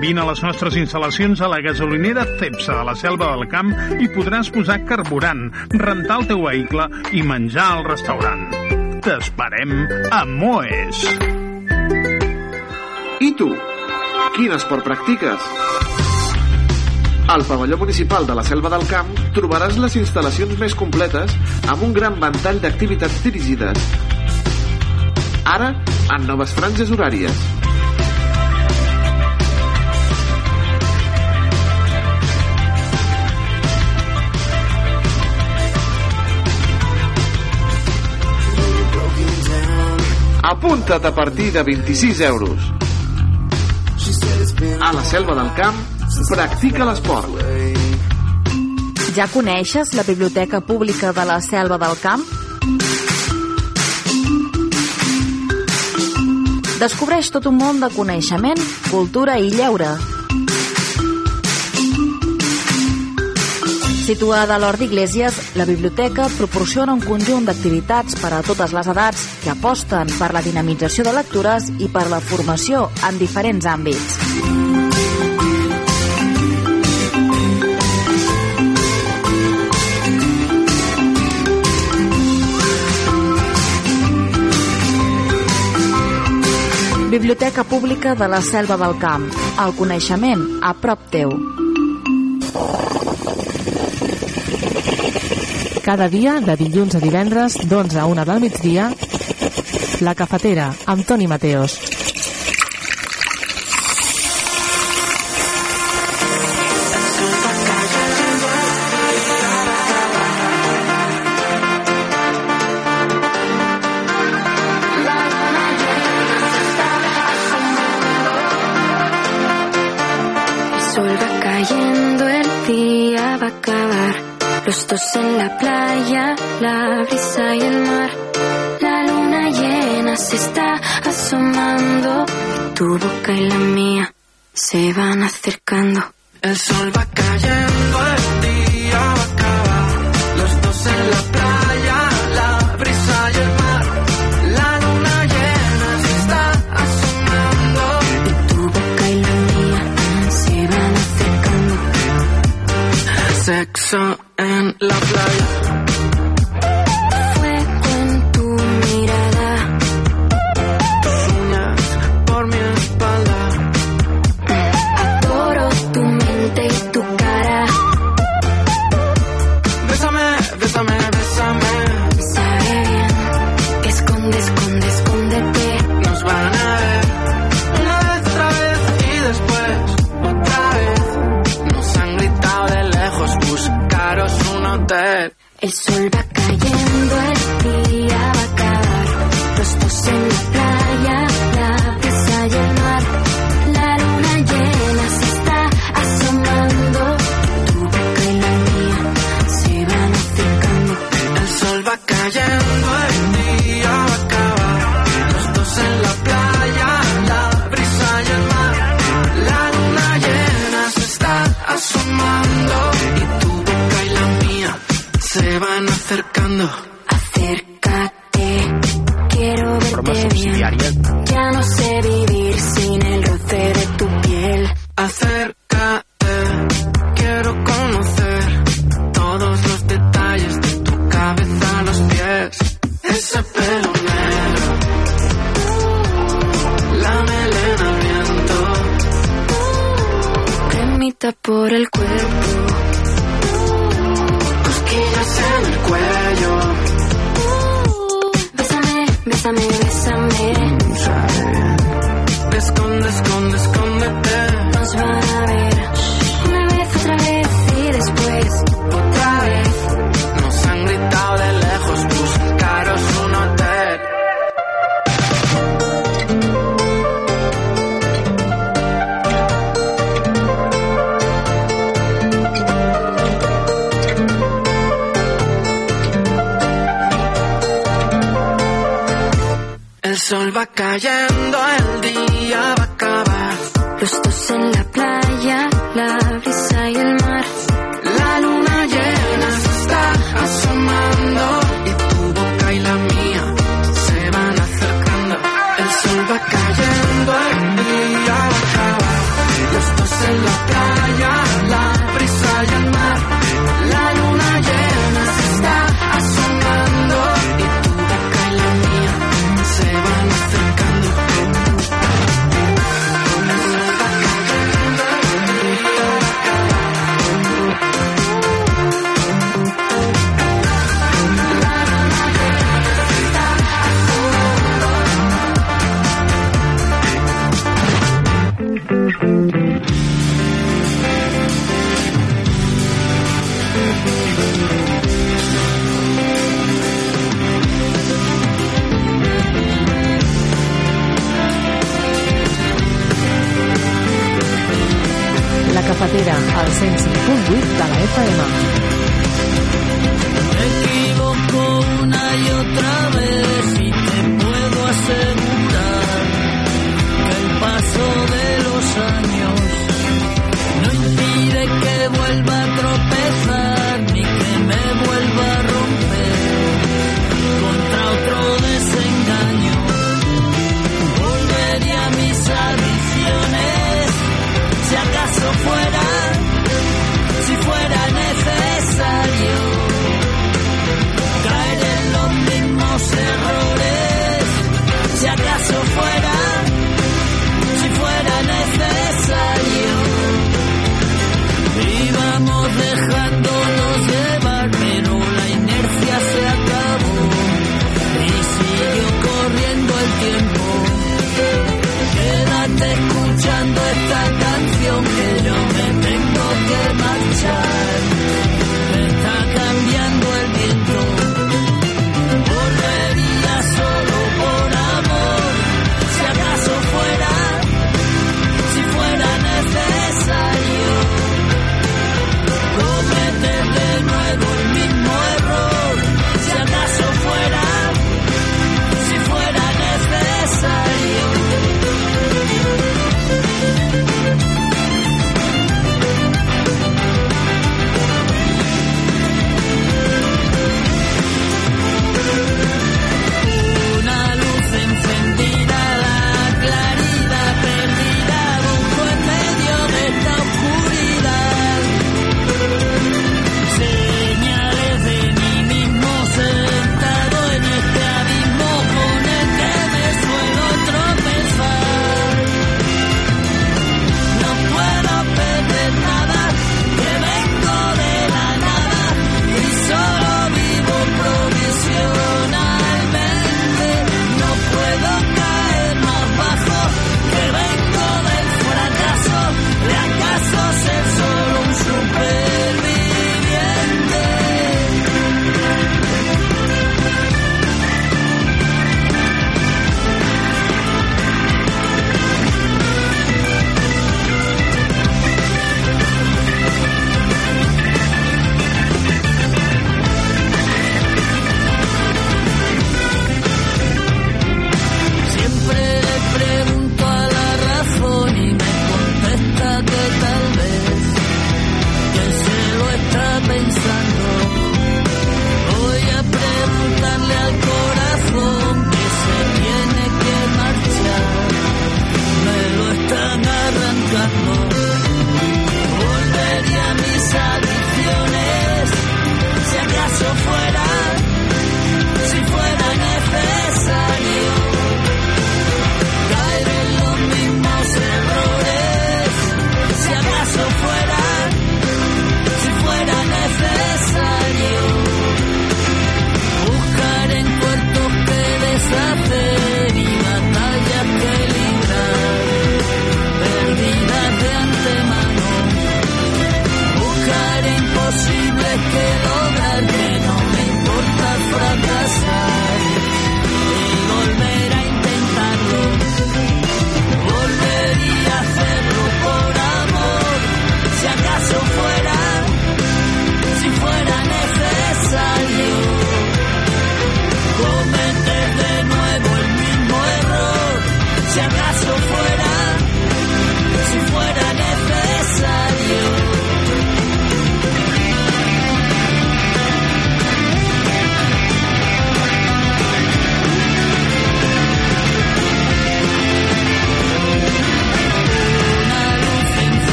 Vine a les nostres instal·lacions a la gasolinera Cepsa de la Selva del Camp i podràs posar carburant, rentar el teu vehicle i menjar al restaurant. T'esperem a Moes. I tu? Quin esport practiques? Al pavelló municipal de la Selva del Camp trobaràs les instal·lacions més completes amb un gran ventall d'activitats dirigides. Ara, en noves franges horàries. Apunta't a partir de 26 euros. A la Selva del Camp, practica l'esport. Ja coneixes la Biblioteca Pública de la Selva del Camp? Descobreix tot un món de coneixement, cultura i lleure. Situada a l'Hort d'Iglésies, la biblioteca proporciona un conjunt d'activitats per a totes les edats que aposten per la dinamització de lectures i per la formació en diferents àmbits. Biblioteca Pública de la Selva del Camp. El coneixement a prop teu. Cada dia, de dilluns a divendres, d'11 a 1 del migdia, La Cafetera, amb Toni Mateos. Los dos en la playa, la brisa y el mar. La luna llena se está asomando. Tu boca y la mía se van acercando. El sol va cayendo, el día va. Los dos en la playa, Sexo en la playa. El sol va acercando. Acércate, quiero verte bien. Ya no sé vivir sin el roce de tu piel. Acércate, quiero conocer todos los detalles de tu cabeza a los pies. Ese pelo negro, la melena al viento. Cremita por el cuello. sol va cayendo, el día va a acabar. Los dos en la playa, la Zapatera, al 105.8 de la FM.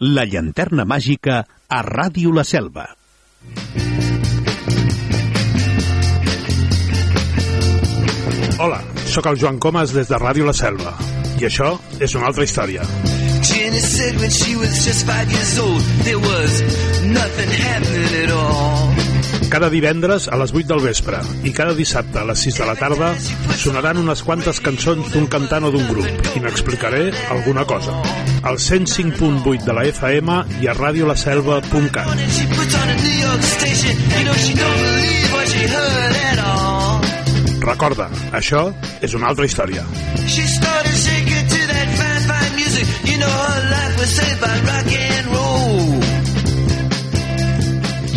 la llanterna màgica a Ràdio La Selva. Hola, sóc el Joan Comas des de Ràdio La Selva. I això és una altra història. Jenny said when she was just five years old, there was nothing happening at all. Cada divendres a les 8 del vespre i cada dissabte a les 6 de la tarda sonaran unes quantes cançons d'un cantant o d'un grup i n'explicaré alguna cosa. Al 105.8 de la FM i a radiolaselva.cat. Recorda, això és una altra història. She started shaking to that fine, fine music. You know her life was saved by rock and roll.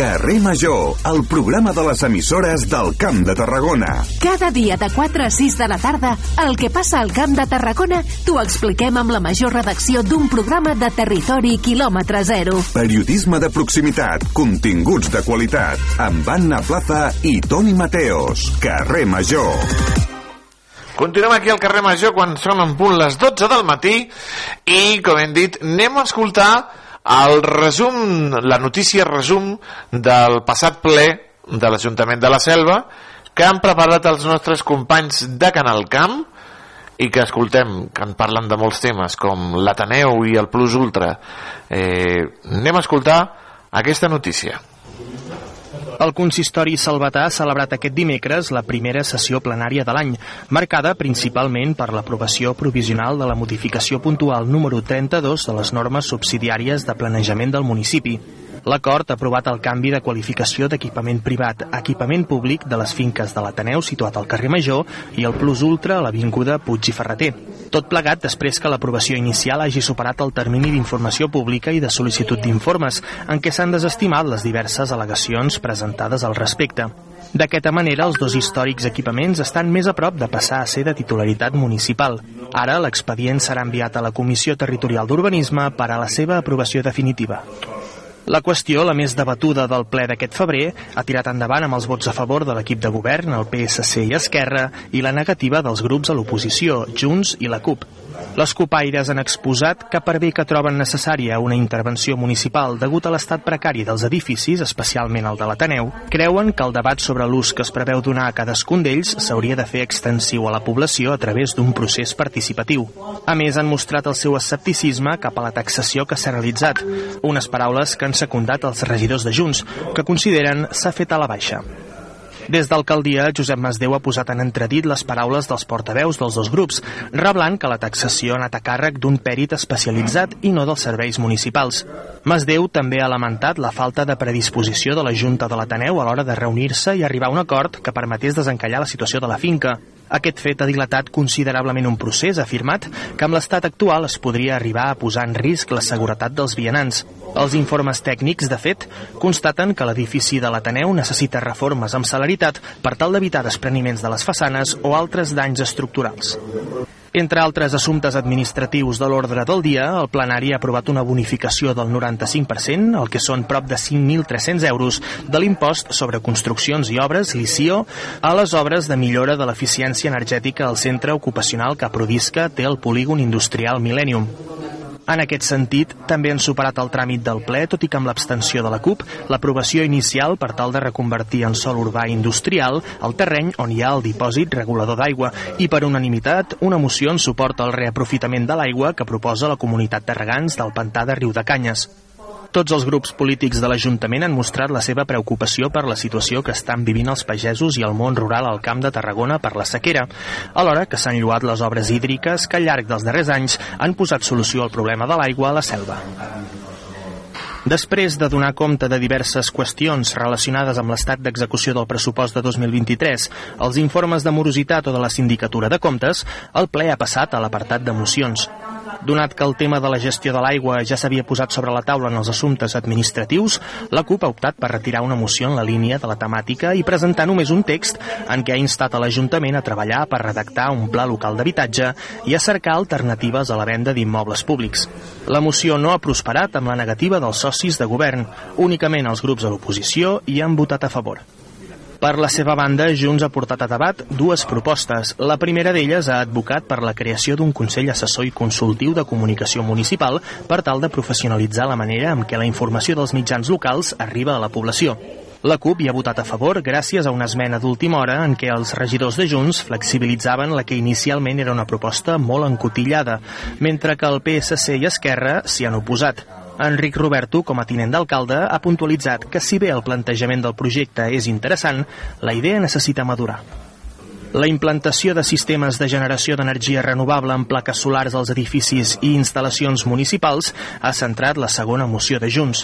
Carrer Major, el programa de les emissores del Camp de Tarragona. Cada dia de 4 a 6 de la tarda, el que passa al Camp de Tarragona t'ho expliquem amb la major redacció d'un programa de territori quilòmetre zero. Periodisme de proximitat, continguts de qualitat, amb Anna Plaza i Toni Mateos. Carrer Major. Continuem aquí al carrer Major quan són en punt les 12 del matí i, com hem dit, anem a escoltar el resum, la notícia resum del passat ple de l'Ajuntament de la Selva que han preparat els nostres companys de Canal Camp i que escoltem, que en parlen de molts temes com l'Ateneu i el Plus Ultra. Eh, anem a escoltar aquesta notícia el consistori salvatà ha celebrat aquest dimecres la primera sessió plenària de l'any, marcada principalment per l'aprovació provisional de la modificació puntual número 32 de les normes subsidiàries de planejament del municipi. L'acord ha aprovat el canvi de qualificació d'equipament privat a equipament públic de les finques de l'Ateneu situat al carrer Major i el Plus Ultra a l'Avinguda Puig i Ferreter. Tot plegat després que l'aprovació inicial hagi superat el termini d'informació pública i de sol·licitud d'informes, en què s'han desestimat les diverses al·legacions presentades al respecte. D'aquesta manera, els dos històrics equipaments estan més a prop de passar a ser de titularitat municipal. Ara, l'expedient serà enviat a la Comissió Territorial d'Urbanisme per a la seva aprovació definitiva. La qüestió, la més debatuda del ple d'aquest febrer, ha tirat endavant amb els vots a favor de l'equip de govern, el PSC i Esquerra, i la negativa dels grups a l'oposició, Junts i la CUP. Les copaires han exposat que per bé que troben necessària una intervenció municipal degut a l'estat precari dels edificis, especialment el de l'Ateneu, creuen que el debat sobre l'ús que es preveu donar a cadascun d'ells s'hauria de fer extensiu a la població a través d'un procés participatiu. A més, han mostrat el seu escepticisme cap a la taxació que s'ha realitzat, unes paraules que han secundat els regidors de Junts, que consideren s'ha fet a la baixa. Des d'alcaldia, Josep Masdeu ha posat en entredit les paraules dels portaveus dels dos grups, reblant que la taxació ha anat a càrrec d'un pèrit especialitzat i no dels serveis municipals. Masdeu també ha lamentat la falta de predisposició de la Junta de l'Ateneu a l'hora de reunir-se i arribar a un acord que permetés desencallar la situació de la finca. Aquest fet ha dilatat considerablement un procés, ha afirmat, que amb l'estat actual es podria arribar a posar en risc la seguretat dels vianants. Els informes tècnics, de fet, constaten que l'edifici de l'Ateneu necessita reformes amb celeritat per tal d'evitar despreniments de les façanes o altres danys estructurals. Entre altres assumptes administratius de l'ordre del dia, el plenari ha aprovat una bonificació del 95%, el que són prop de 5.300 euros, de l'impost sobre construccions i obres, l'ICIO, a les obres de millora de l'eficiència energètica al centre ocupacional que Prodisca té el polígon industrial Millennium. En aquest sentit, també han superat el tràmit del ple, tot i que amb l'abstenció de la CUP, l'aprovació inicial per tal de reconvertir en sol urbà industrial el terreny on hi ha el dipòsit regulador d'aigua i per unanimitat una moció en suport al reaprofitament de l'aigua que proposa la comunitat de regants del pantà de Riu de Canyes. Tots els grups polítics de l'Ajuntament han mostrat la seva preocupació per la situació que estan vivint els pagesos i el món rural al Camp de Tarragona per la sequera, alhora que s'han lluat les obres hídriques que al llarg dels darrers anys han posat solució al problema de l'aigua a la selva. Després de donar compte de diverses qüestions relacionades amb l'estat d'execució del pressupost de 2023, els informes de morositat o de la sindicatura de comptes, el ple ha passat a l'apartat de mocions. Donat que el tema de la gestió de l'aigua ja s'havia posat sobre la taula en els assumptes administratius, la CUP ha optat per retirar una moció en la línia de la temàtica i presentar només un text en què ha instat a l'Ajuntament a treballar per redactar un pla local d'habitatge i a cercar alternatives a la venda d'immobles públics. La moció no ha prosperat amb la negativa dels socis de govern. Únicament els grups de l'oposició hi han votat a favor. Per la seva banda, Junts ha portat a debat dues propostes. La primera d'elles ha advocat per la creació d'un Consell Assessor i Consultiu de Comunicació Municipal per tal de professionalitzar la manera en què la informació dels mitjans locals arriba a la població. La CUP hi ha votat a favor gràcies a una esmena d'última hora en què els regidors de Junts flexibilitzaven la que inicialment era una proposta molt encotillada, mentre que el PSC i Esquerra s'hi han oposat. Enric Roberto, com a tinent d'alcalde, ha puntualitzat que si bé el plantejament del projecte és interessant, la idea necessita madurar. La implantació de sistemes de generació d'energia renovable en plaques solars als edificis i instal·lacions municipals ha centrat la segona moció de Junts.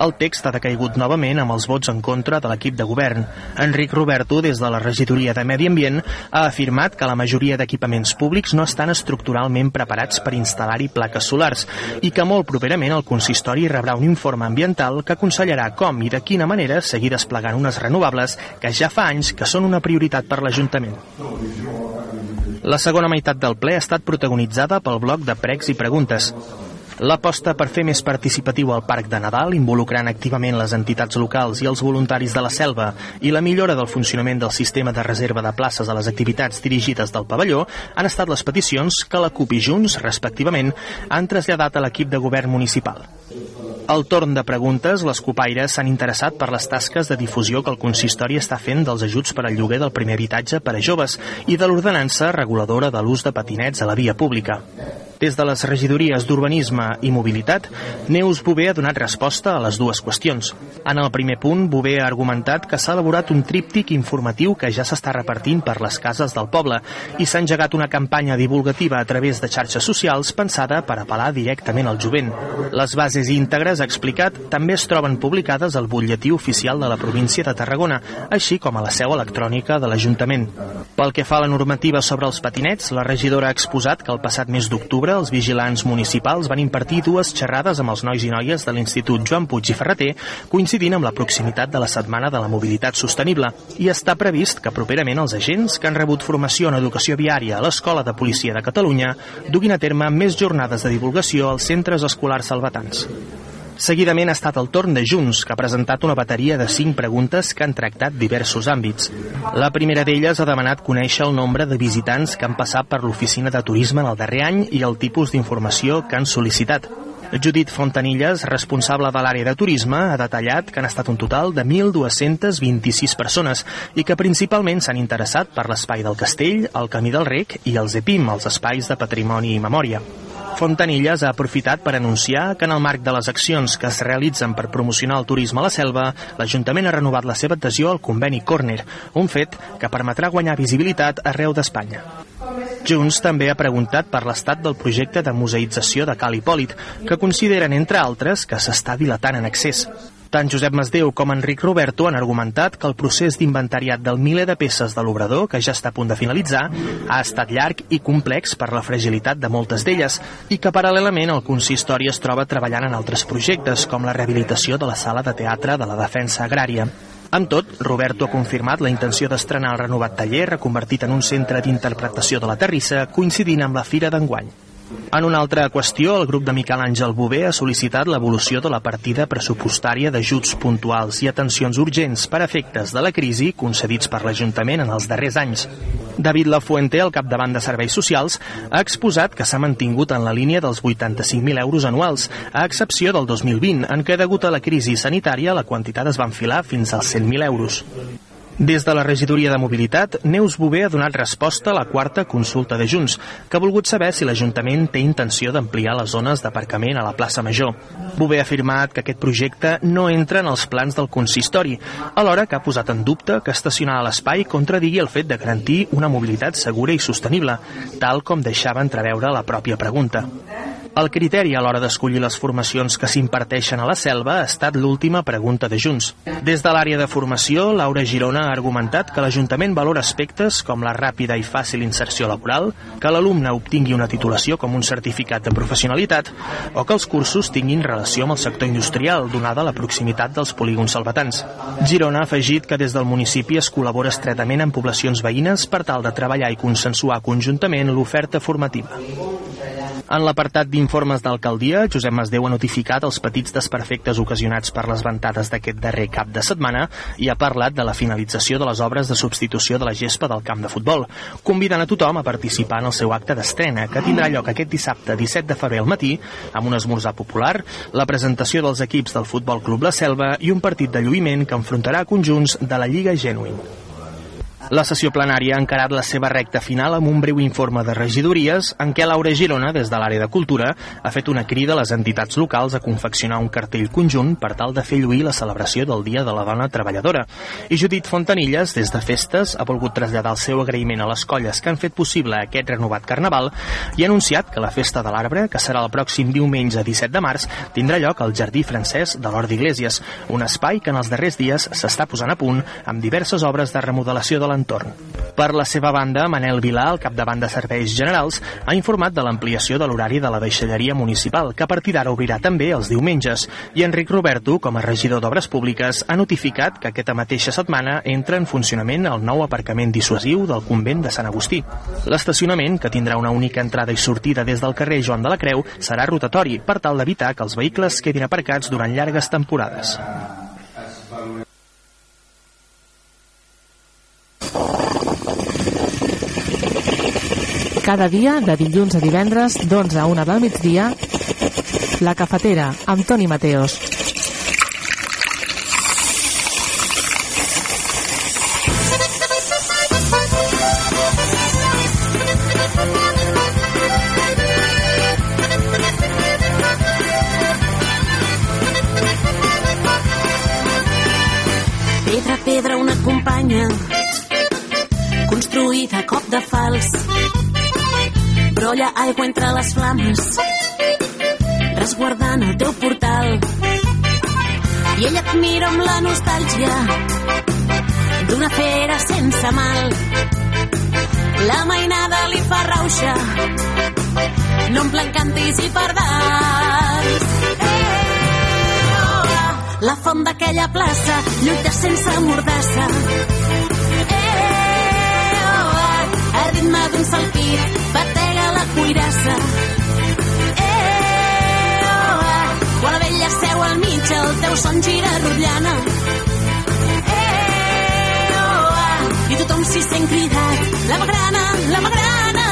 El text ha decaigut novament amb els vots en contra de l'equip de govern. Enric Roberto, des de la regidoria de Medi Ambient, ha afirmat que la majoria d'equipaments públics no estan estructuralment preparats per instal·lar-hi plaques solars i que molt properament el consistori rebrà un informe ambiental que aconsellarà com i de quina manera seguir desplegant unes renovables que ja fa anys que són una prioritat per l'Ajuntament. La segona meitat del ple ha estat protagonitzada pel bloc de pregs i preguntes. L'aposta per fer més participatiu el Parc de Nadal, involucrant activament les entitats locals i els voluntaris de la selva, i la millora del funcionament del sistema de reserva de places a les activitats dirigides del pavelló han estat les peticions que la CUP i Junts, respectivament, han traslladat a l'equip de govern municipal. Al torn de preguntes, les copaires s'han interessat per les tasques de difusió que el consistori està fent dels ajuts per al lloguer del primer habitatge per a joves i de l'ordenança reguladora de l'ús de patinets a la via pública. Des de les regidories d'Urbanisme i Mobilitat, Neus Bové ha donat resposta a les dues qüestions. En el primer punt, Bové ha argumentat que s'ha elaborat un tríptic informatiu que ja s'està repartint per les cases del poble i s'ha engegat una campanya divulgativa a través de xarxes socials pensada per apel·lar directament al jovent. Les bases íntegres, ha explicat, també es troben publicades al butlletí oficial de la província de Tarragona, així com a la seu electrònica de l'Ajuntament. Pel que fa a la normativa sobre els patinets, la regidora ha exposat que el passat mes d'octubre els vigilants municipals van impartir dues xerrades amb els nois i noies de l'Institut Joan Puig i Ferreter, coincidint amb la proximitat de la Setmana de la Mobilitat Sostenible, i està previst que properament els agents que han rebut formació en educació viària a l'Escola de Policia de Catalunya duguin a terme més jornades de divulgació als centres escolars salvatans. Seguidament ha estat el torn de Junts, que ha presentat una bateria de cinc preguntes que han tractat diversos àmbits. La primera d'elles ha demanat conèixer el nombre de visitants que han passat per l'oficina de turisme en el darrer any i el tipus d'informació que han sol·licitat. Judit Fontanilles, responsable de l'àrea de turisme, ha detallat que han estat un total de 1.226 persones i que principalment s'han interessat per l'espai del castell, el camí del rec i els EPIM, els espais de patrimoni i memòria. Fontanilles ha aprofitat per anunciar que en el marc de les accions que es realitzen per promocionar el turisme a la selva, l'Ajuntament ha renovat la seva adhesió al conveni Corner, un fet que permetrà guanyar visibilitat arreu d'Espanya. Junts també ha preguntat per l'estat del projecte de museïtzació de Cal Hipòlit, que consideren, entre altres, que s'està dilatant en excés. Tant Josep Masdeu com Enric Roberto han argumentat que el procés d'inventariat del miler de peces de l'obrador, que ja està a punt de finalitzar, ha estat llarg i complex per la fragilitat de moltes d'elles i que paral·lelament el consistori es troba treballant en altres projectes, com la rehabilitació de la sala de teatre de la defensa agrària. Amb tot, Roberto ha confirmat la intenció d'estrenar el renovat taller reconvertit en un centre d'interpretació de la terrissa coincidint amb la Fira d'enguany. En una altra qüestió, el grup de Miquel Àngel Bové ha sol·licitat l'evolució de la partida pressupostària d'ajuts puntuals i atencions urgents per efectes de la crisi concedits per l'Ajuntament en els darrers anys. David Lafuente, el capdavant de Serveis Socials, ha exposat que s'ha mantingut en la línia dels 85.000 euros anuals, a excepció del 2020, en què degut a la crisi sanitària la quantitat es va enfilar fins als 100.000 euros. Des de la regidoria de mobilitat, Neus Bové ha donat resposta a la quarta consulta de Junts, que ha volgut saber si l'Ajuntament té intenció d'ampliar les zones d'aparcament a la plaça Major. Bové ha afirmat que aquest projecte no entra en els plans del consistori, alhora que ha posat en dubte que estacionar a l'espai contradigui el fet de garantir una mobilitat segura i sostenible, tal com deixava entreveure la pròpia pregunta. El criteri a l'hora d'escollir les formacions que s'imparteixen a la selva ha estat l'última pregunta de Junts. Des de l'àrea de formació, Laura Girona ha argumentat que l'Ajuntament valora aspectes com la ràpida i fàcil inserció laboral, que l'alumne obtingui una titulació com un certificat de professionalitat o que els cursos tinguin relació amb el sector industrial, donada la proximitat dels polígons salvatans. Girona ha afegit que des del municipi es col·labora estretament amb poblacions veïnes per tal de treballar i consensuar conjuntament l'oferta formativa. En l'apartat d'informes d'alcaldia, Josep Masdeu ha notificat els petits desperfectes ocasionats per les ventades d'aquest darrer cap de setmana i ha parlat de la finalització de les obres de substitució de la gespa del camp de futbol, convidant a tothom a participar en el seu acte d'estrena, que tindrà lloc aquest dissabte 17 de febrer al matí, amb un esmorzar popular, la presentació dels equips del Futbol Club La Selva i un partit de lluïment que enfrontarà conjunts de la Lliga Genuine. La sessió plenària ha encarat la seva recta final amb un breu informe de regidories en què Laura Girona, des de l'àrea de Cultura, ha fet una crida a les entitats locals a confeccionar un cartell conjunt per tal de fer lluir la celebració del Dia de la Dona Treballadora. I Judit Fontanilles, des de Festes, ha volgut traslladar el seu agraïment a les colles que han fet possible aquest renovat carnaval i ha anunciat que la Festa de l'Arbre, que serà el pròxim diumenge 17 de març, tindrà lloc al Jardí Francès de l'Hort d'Iglésies, un espai que en els darrers dies s'està posant a punt amb diverses obres de remodelació de l'entorn. Per la seva banda, Manel Vilà, el capdavant de Serveis Generals, ha informat de l'ampliació de l'horari de la deixalleria municipal, que a partir d'ara obrirà també els diumenges, i Enric Roberto, com a regidor d'Obres Públiques, ha notificat que aquesta mateixa setmana entra en funcionament el nou aparcament dissuasiu del convent de Sant Agustí. L'estacionament, que tindrà una única entrada i sortida des del carrer Joan de la Creu, serà rotatori per tal d'evitar que els vehicles quedin aparcats durant llargues temporades. Cada dia, de dilluns a divendres, d'11 a 1 del migdia, La Cafetera, amb Toni Mateos. Pedra, pedra, una companya construïda a cop de fals brolla aigua entre les flames resguardant el teu portal. I ella et mira amb la nostàlgia d'una fera sense mal. La mainada li fa rauxa no omplen cantis i pardals. Eh, oh, la font d'aquella plaça lluita sense mordassa. Eh, oh, ah, a ritme d'un salpí batega la cuirassa. Eh, oh, ah, quan la vella seu al mig el teu son gira rotllana. Eh, oh, ah, i tothom s'hi sent cridat. La magrana, la magrana.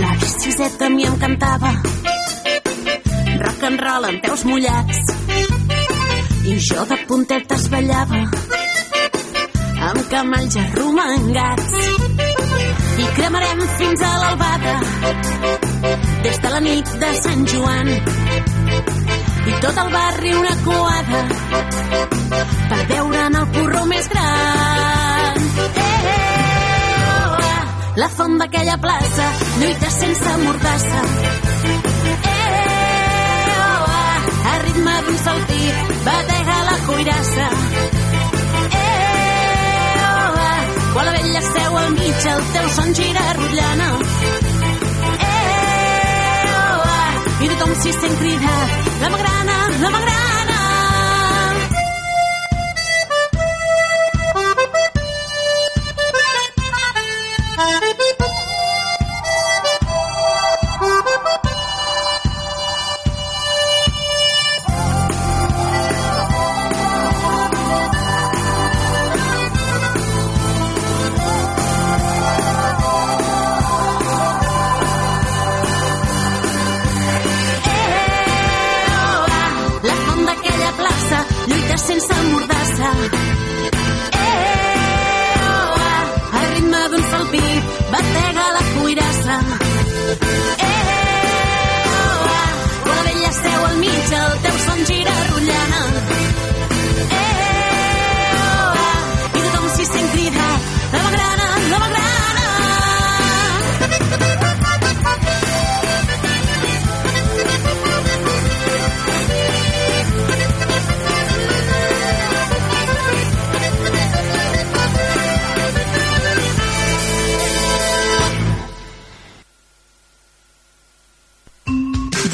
La biciseta a mi em cantava roll amb peus mullats. I jo de puntetes ballava amb camalls arromangats. I cremarem fins a l'albada des de la nit de Sant Joan. I tot el barri una coada per veure'n el porró més gran. Eh, oh, ah, la font d'aquella plaça lluita sense mordassa. eh, oh, ritme d'un saltí batega la cuirassa. Eh, oh, ah, quan la vella seu al mig el teu son gira rotllana eh, oh, ah, i tothom s'hi sent cridat la magrana, la magrana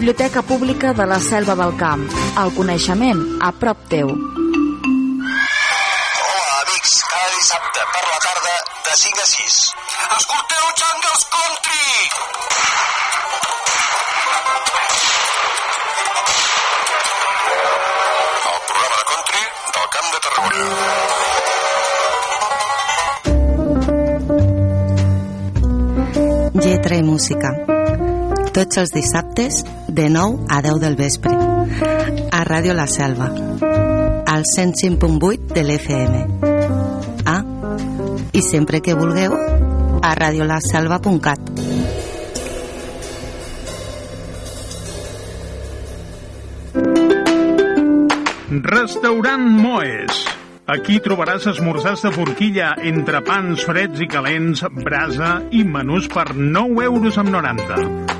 Biblioteca Pública de la Selva del Camp. El coneixement a prop teu. Hola, amics. Cada dissabte per la tarda de 5 a 6. Escolteu Jungles Country! El programa de country del Camp de Tarragona. Lletra i música. Tots els dissabtes de 9 a 10 del vespre. A Ràdio La Selva. Al 105.8 de l'FM. Ah, i sempre que vulgueu, a radiolaselva.cat. Restaurant Moes. Aquí trobaràs esmorzars de forquilla entre pans freds i calents, brasa i menús per 9 euros amb 90.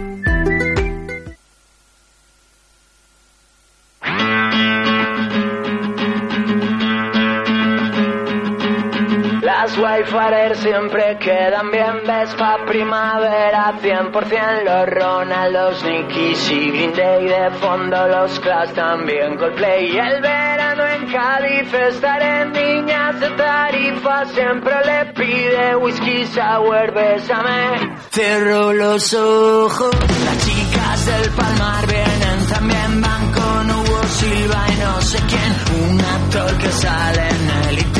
Las Wayfarer siempre quedan bien, ves pa' primavera 100% los Ronaldos, Nikis y Green Day de fondo los Clash también Coldplay. Y el verano en Cádiz estaré niñas de tarifa siempre le pide whisky sour, bésame. Cierro los ojos, las chicas del Palmar vienen también van con Hugo Silva y no sé quién. Un actor que sale en él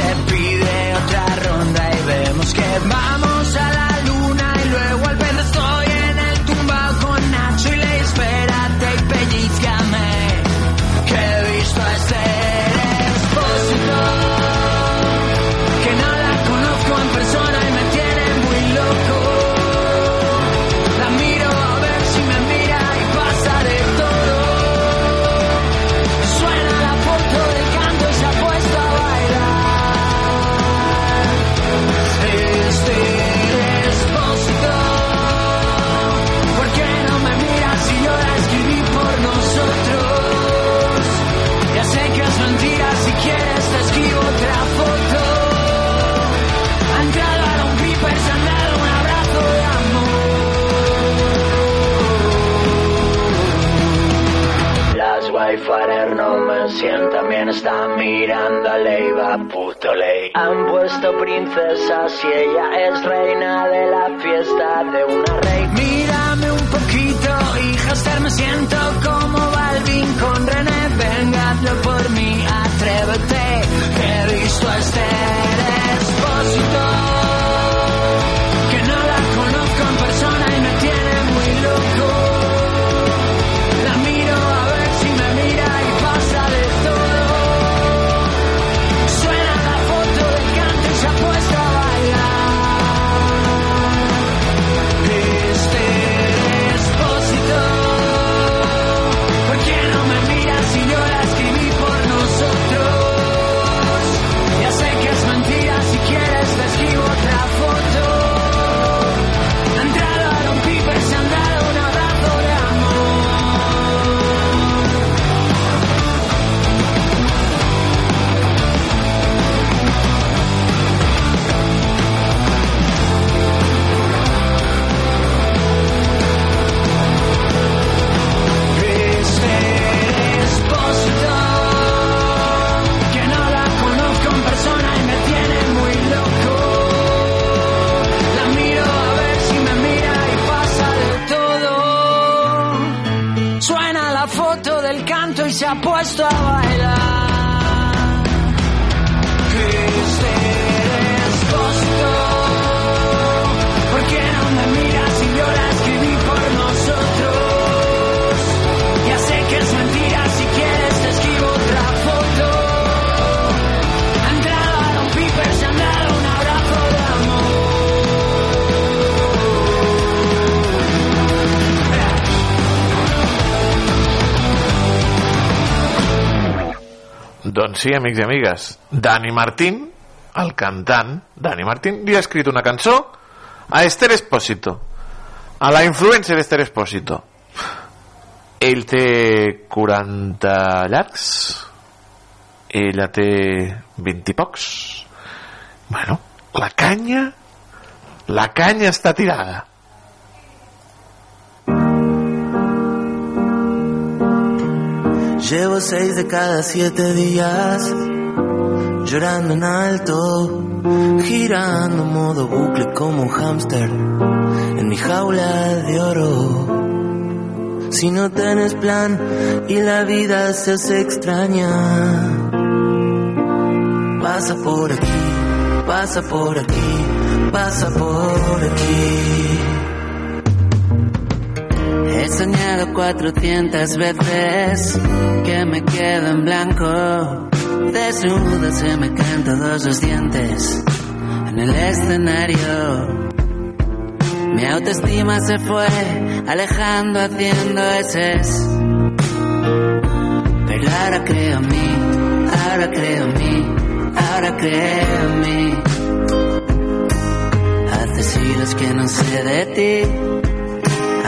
vemos que Wayfarer no me sientan bien, están mirando a Leiva, puto ley. Han puesto princesa si ella es reina de la fiesta de una rey. Mírame un poquito, hija Esther, me siento como Balvin con canto y se ha puesto a bailar. Cristo, Doncs sí, amics i amigues, Dani Martín, el cantant Dani Martín, li ha escrit una cançó a Esther Espósito, a la influencer Esther Espósito. Ell té 40 llargs, ella té 20 i pocs. Bueno, la canya, la canya està tirada. Llevo seis de cada siete días llorando en alto, girando modo bucle como un hámster en mi jaula de oro. Si no tienes plan y la vida se hace extraña, pasa por aquí, pasa por aquí, pasa por aquí. He soñado 400 veces que me quedo en blanco. Desnudo se me caen todos los dientes en el escenario. Mi autoestima se fue alejando haciendo eses. Pero ahora creo en mí, ahora creo en mí, ahora creo en mí. Hace siglos que no sé de ti.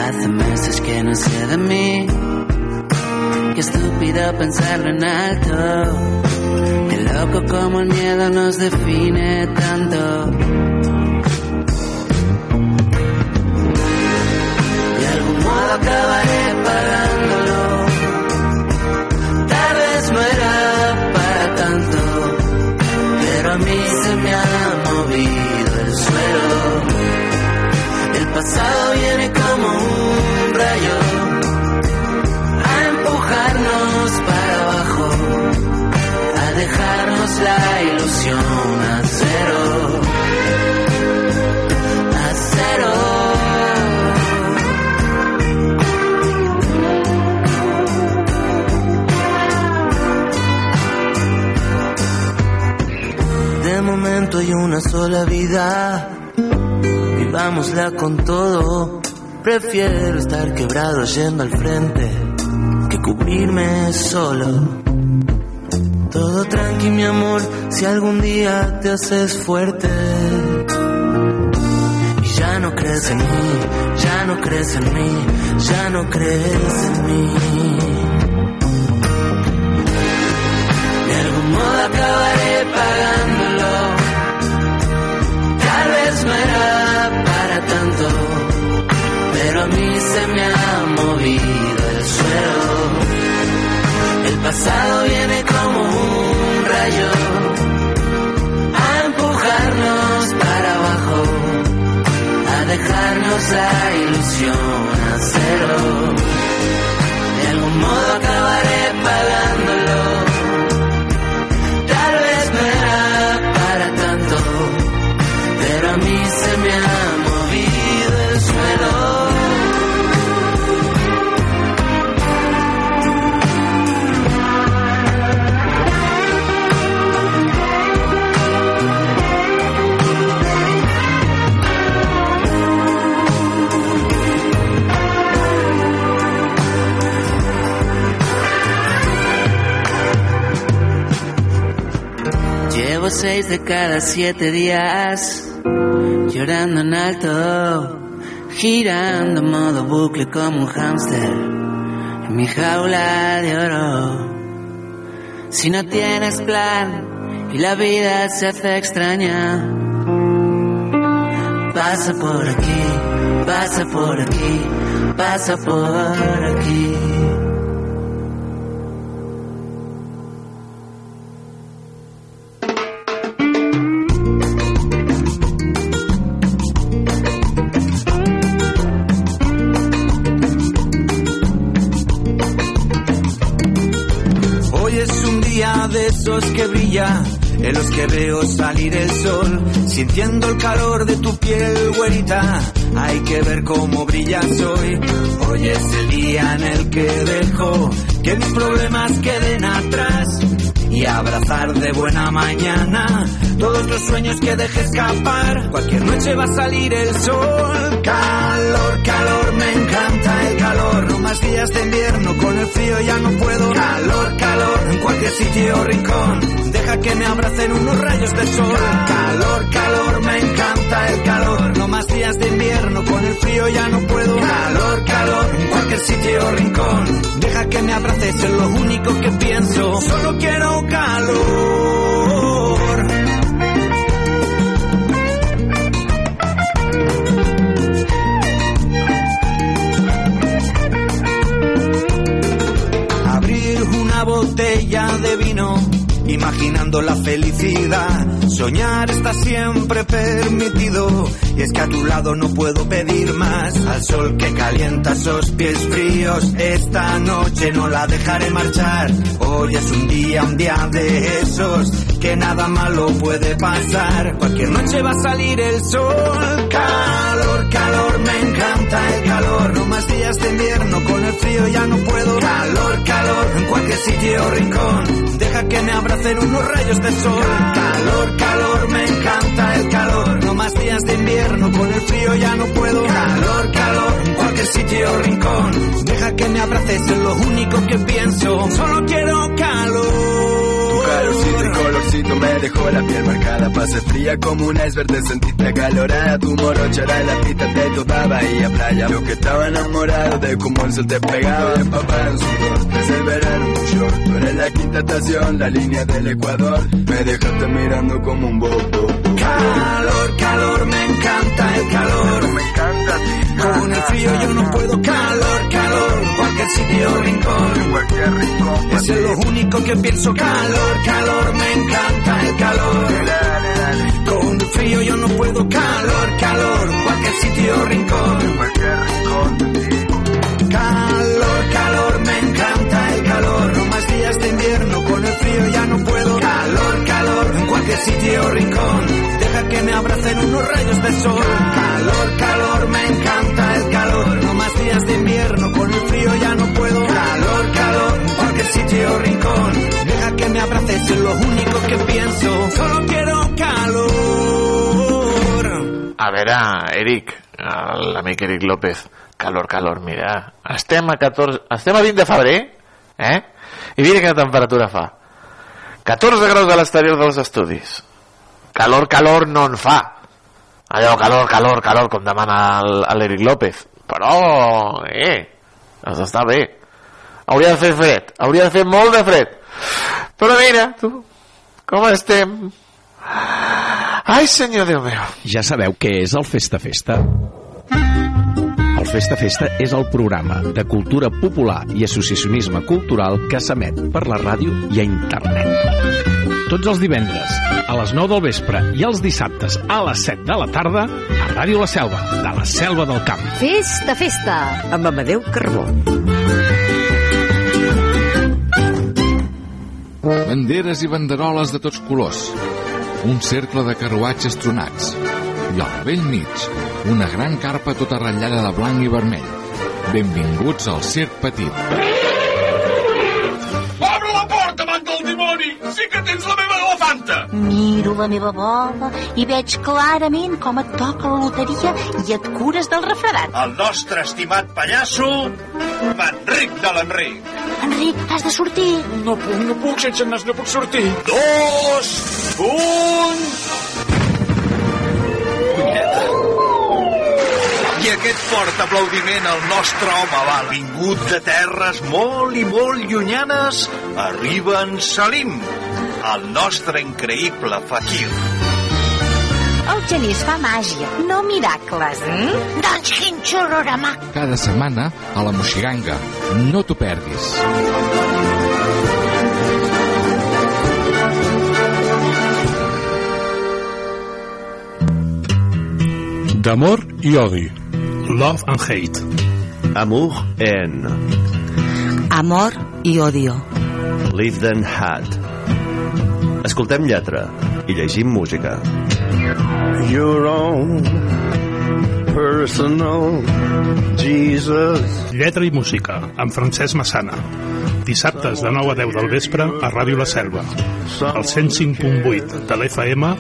Hace meses que no sé de mí. Qué estúpido pensarlo en alto. Qué loco como el miedo nos define tanto. De algún modo acabaré pagándolo. Tal vez no era para tanto. Pero a mí se me ha movido el suelo. El pasado viene la ilusión a cero, a cero. De momento hay una sola vida vivámosla con todo. Prefiero estar quebrado yendo al frente que cubrirme solo. Todo tranqui, mi amor, si algún día te haces fuerte. Y ya no crees en mí, ya no crees en mí, ya no crees en mí. De algún modo acabaré pagándolo. Tal vez no era pasado viene como un rayo a empujarnos para abajo, a dejarnos la ilusión a cero. De algún modo acabaré pagándolo. Seis de cada siete días llorando en alto, girando en modo bucle como un hámster en mi jaula de oro. Si no tienes plan y la vida se hace extraña, pasa por aquí, pasa por aquí, pasa por aquí. Los que veo salir el sol, sintiendo el calor de tu piel, güerita. Hay que ver cómo brillas hoy. Hoy es el día en el que dejo que mis problemas queden atrás y abrazar de buena mañana todos los sueños que dejé escapar. Cualquier noche va a salir el sol. Calor, calor, me encanta el calor. No más días de invierno, con el frío ya no puedo. Calor, calor, en cualquier sitio o rincón. Deja que me abracen unos rayos de sol. Calor, calor, me encanta el calor. No más días de invierno, con el frío ya no puedo. Calor, calor, en cualquier sitio o rincón. Deja que me abraces, es lo único que pienso. Solo quiero calor. Abrir una botella de vino, imaginando la felicidad. Soñar está siempre permitido, y es que a tu lado no puedo pedir más. Al sol que calienta esos pies fríos, esta noche no la dejaré marchar. Hoy es un día, un día de esos, que nada malo puede pasar. Cualquier noche va a salir el sol. Calor, calor, me encanta el calor. No más días de invierno, con el frío ya no puedo. Calor, calor, en cualquier sitio o rincón. Deja que me abracen unos rayos de sol. Calor, calor, me encanta el calor. No más días de invierno, con el frío ya no puedo. Calor, calor, en cualquier sitio o rincón. Deja que me abraces, es lo único que pienso. Solo quiero calor. Calorcito y colorcito me dejó la piel marcada. Pase fría como un iceberg, te sentiste acalorada. Tu morochara en la pista de toda bahía playa. Yo que estaba enamorado de cómo el sol te pegaba Empapado en sudor, desde el verano tu short Tú eres la quinta estación, la línea del Ecuador. Me dejaste mirando como un bobo. Calor, calor, me encanta el calor. Me encanta Con el frío yo no puedo. Calor, calor, cualquier sitio rincón. Cualquier rincón. Es lo único que pienso. Calor, calor, me encanta el calor. Con el frío yo no puedo. Calor, calor, cualquier sitio rincón. Cualquier rincón. Calor, calor, me encanta el calor. No más días de invierno, con el frío ya no puedo. Calor, calor, en cualquier sitio rincón. Deja que me abracen unos rayos de sol. Abraces, es lo único que pienso. Solo quiero calor. A veure, Eric, l'amic Eric López, calor, calor, mira, estem a 14, estem a 20 de febrer, eh? I mira quina temperatura fa. 14 graus a l'exterior dels estudis. Calor, calor no en fa. Allò, calor, calor, calor, com demana l'Eric López. Però, eh, doncs està bé. Hauria de fer fred, hauria de fer molt de fred. Però mira, tu, com estem? Ai, senyor Déu meu. Ja sabeu què és el Festa Festa? El Festa Festa és el programa de cultura popular i associacionisme cultural que s'emet per la ràdio i a internet. Tots els divendres, a les 9 del vespre i els dissabtes a les 7 de la tarda, a Ràdio La Selva, de la Selva del Camp. Festa, festa, amb Amadeu Carbó. Banderes i banderoles de tots colors. Un cercle de carruatges tronats. I al vell mig, una gran carpa tota ratllada de blanc i vermell. Benvinguts al Circ Petit. Sí que tens la meva elefanta! Miro la meva bola i veig clarament com et toca la loteria i et cures del refredat. El nostre estimat pallasso, Manric de l'Enric. Enric, has de sortir. No puc, no puc, sense nas no puc sortir. Dos, un... I aquest fort aplaudiment al nostre home val. Vingut de terres molt i molt llunyanes, arriba en Salim, el nostre increïble fakir. El genís fa màgia, no miracles. Mm? Doncs quin xurrorama. Cada setmana a la Moixiganga. No t'ho perdis. D'amor i odi. Love and hate. Amour en... Amor y odio. Live Then Had. Escoltem lletra i llegim música. Your own personal Jesus. Lletra i música, amb Francesc Massana. Dissabtes de 9 a 10 del vespre a Ràdio La Selva. Al 105.8 de l'FM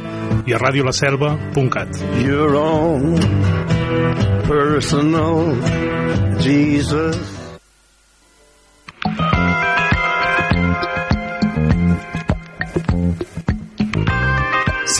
i a radiolaselva.cat. Your own personal Jesus.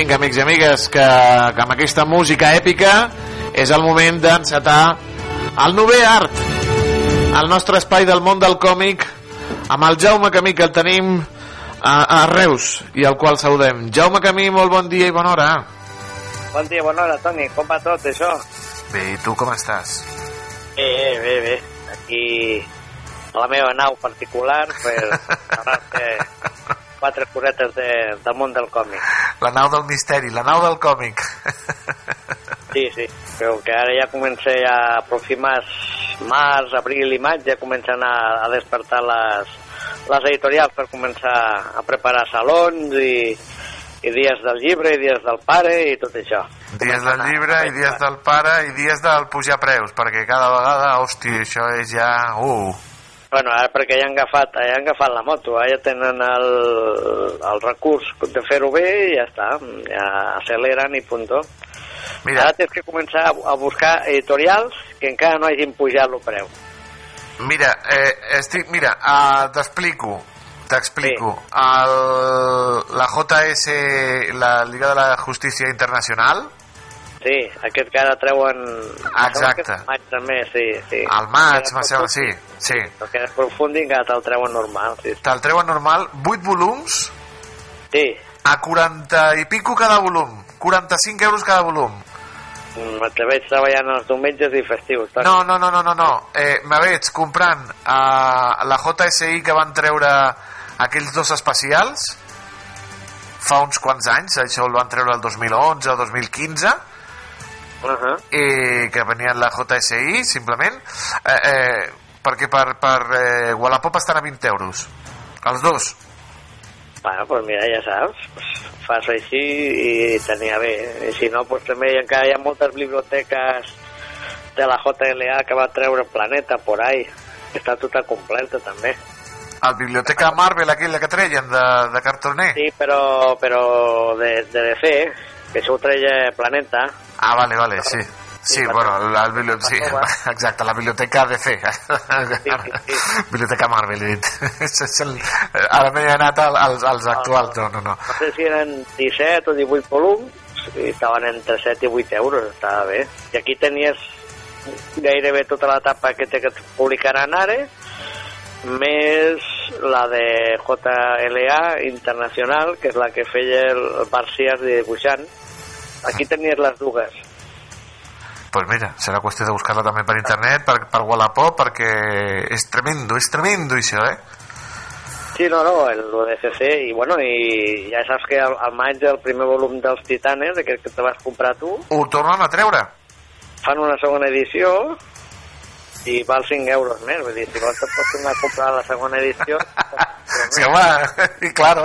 Vinga, amics i amigues, que, que amb aquesta música èpica és el moment d'encetar el novè art, el nostre espai del món del còmic, amb el Jaume Camí, que el tenim a, a Reus, i al qual saludem. Jaume Camí, molt bon dia i bona hora. Bon dia, bona hora, Toni. Com va tot, això? Bé, i tu com estàs? Bé, bé, bé. Aquí a la meva nau particular per <laughs> parlar-te quatre cosetes de, del món del còmic. La nau del misteri, la nau del còmic. Sí, sí, però que ara ja comença a aproximar març, abril i maig, ja comencen a, a despertar les, les editorials per començar a preparar salons i, i dies del llibre i dies del pare i tot això. Dies del llibre i dies del pare i dies del pujar preus, perquè cada vegada, hòstia, això és ja... Uh. Bueno, ara perquè ja han agafat, ja han agafat la moto, eh? ja tenen el, el recurs de fer-ho bé i ja està, ja acceleren i punto. Mira. Ara tens que començar a, buscar editorials que encara no hagin pujat el preu. Mira, eh, estic, mira, uh, t'explico, t'explico. Sí. El, la JS, la Liga de la Justícia Internacional, Sí, aquest que ara treuen... Exacte. El maig també, sí, sí. Al maig, me sembla, sí, sí. El que és profunding que te'l treuen normal, sí. Te'l treuen normal, 8 volums, Sí, a 40 i pico cada volum, 45 euros cada volum. mm, te veig treballant els diumenges i festius. Toni. No, no, no, no, no, no. Eh, me veig comprant a la JSI que van treure aquells dos especials fa uns quants anys, això el van treure el 2011 o 2015 Uh -huh. i que venien la JSI simplement eh, eh, perquè per, per eh, Wallapop estan a 20 euros els dos Bueno, pues mira, ja saps, pues fas així i tenia bé. I si no, pues també encara hi ha moltes biblioteques de la JLA que va treure Planeta por ahí. Està tota completa també. El Biblioteca Marvel, aquella que treien de, de cartoner. Sí, però, però de, de DC, que això ho treia Planeta. Ah, vale, vale, sí. Sí, bueno, la, bibli... sí, <laughs> exacte, la biblioteca DC. biblioteca Marvel, he dit. <laughs> És- el... Ara m'he anat al- als, als actuals, no, no, no. No sé si eren 17 o 18 volums i estaven entre 7 i 8 euros, estava bé. I aquí tenies gairebé tota l'etapa que té que et publicaran ara, més la de JLA Internacional, que és la que feia el Barcias de dibuixant. Aquí tenies les dues. Pues mira, serà qüestió de buscar-la també per internet, per, per Wallapop, perquè és tremendo, és tremendo això, eh? Sí, no, no, el, lo de CC, i bueno, i ja saps que al, al maig el primer volum dels Titanes, aquest que te vas comprar tu, Ho tornen a treure. fan una segona edició i val 5 euros més, vull dir, si vols te pots tornar a comprar la segona edició, <laughs> Sí, home, <laughs> i claro,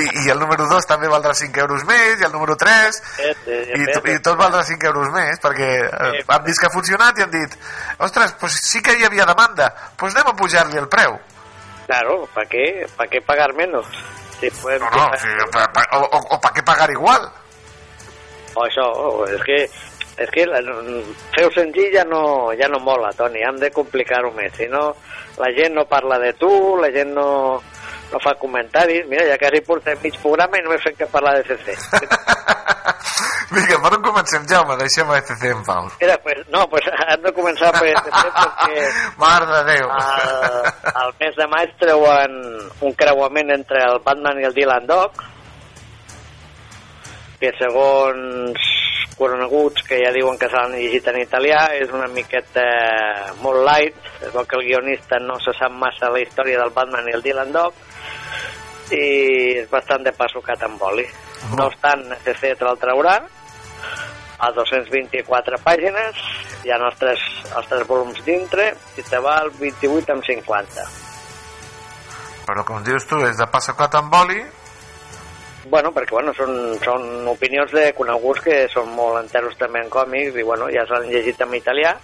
i, i el número 2 també valdrà 5 euros més, i el número 3, i, to- i tot valdrà 5 euros més, perquè eh, han vist que ha funcionat i han dit, ostres, pues sí que hi havia demanda, pues anem a pujar-li el preu. Claro, ¿para qué? ¿Para qué pagar menos? Si pueden No, no, sí, pa- pa- o, o, o para qué pagar igual? O això, és que és que la- fer-ho senzill ja no, ja no mola, Toni, hem de complicar-ho més, si no la gent no parla de tu, la gent no, no fa comentaris, mira, ja quasi portem mig programa i només fem que parlar de CC. <laughs> Vinga, per on comencem, Jaume? Deixem a ECC en pau. Mira, pues, no, pues hem de començar per CC perquè <laughs> Mare de Déu. al, al mes de maig treuen un creuament entre el Batman i el Dylan Dog, que segons coneguts que ja diuen que s'han llegit en italià, és una miqueta molt light, es veu que el guionista no se sap massa la història del Batman i el Dylan Dog, i és bastant de passocat amb boli. No obstant, CC te'l traurà a 224 pàgines, hi ha els tres, els tres volums dintre, i te val 28 amb 50. Però com dius tu, és de passacoat amb boli, Bueno, perquè bueno, són, són opinions de coneguts que són molt enteros també en còmics i bueno, ja s'han llegit en italià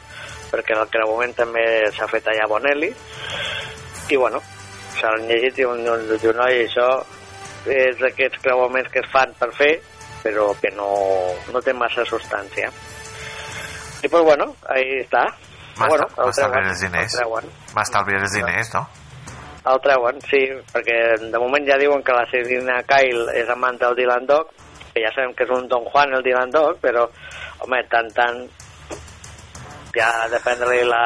perquè el creuament també s'ha fet allà a Bonelli i bueno, s'han llegit i un, un, un noi, això és d'aquests creuaments que es fan per fer però que no, no té massa substància i pues bueno, ahí està bueno, m'estalviaràs el diners. M'estalviaràs diners, no? El treuen, sí, perquè de moment ja diuen que la Selina Kyle és amant del Dylan Dog, que ja sabem que és un Don Juan el Dylan Dog, però, home, tant, tant, ja depèn de la...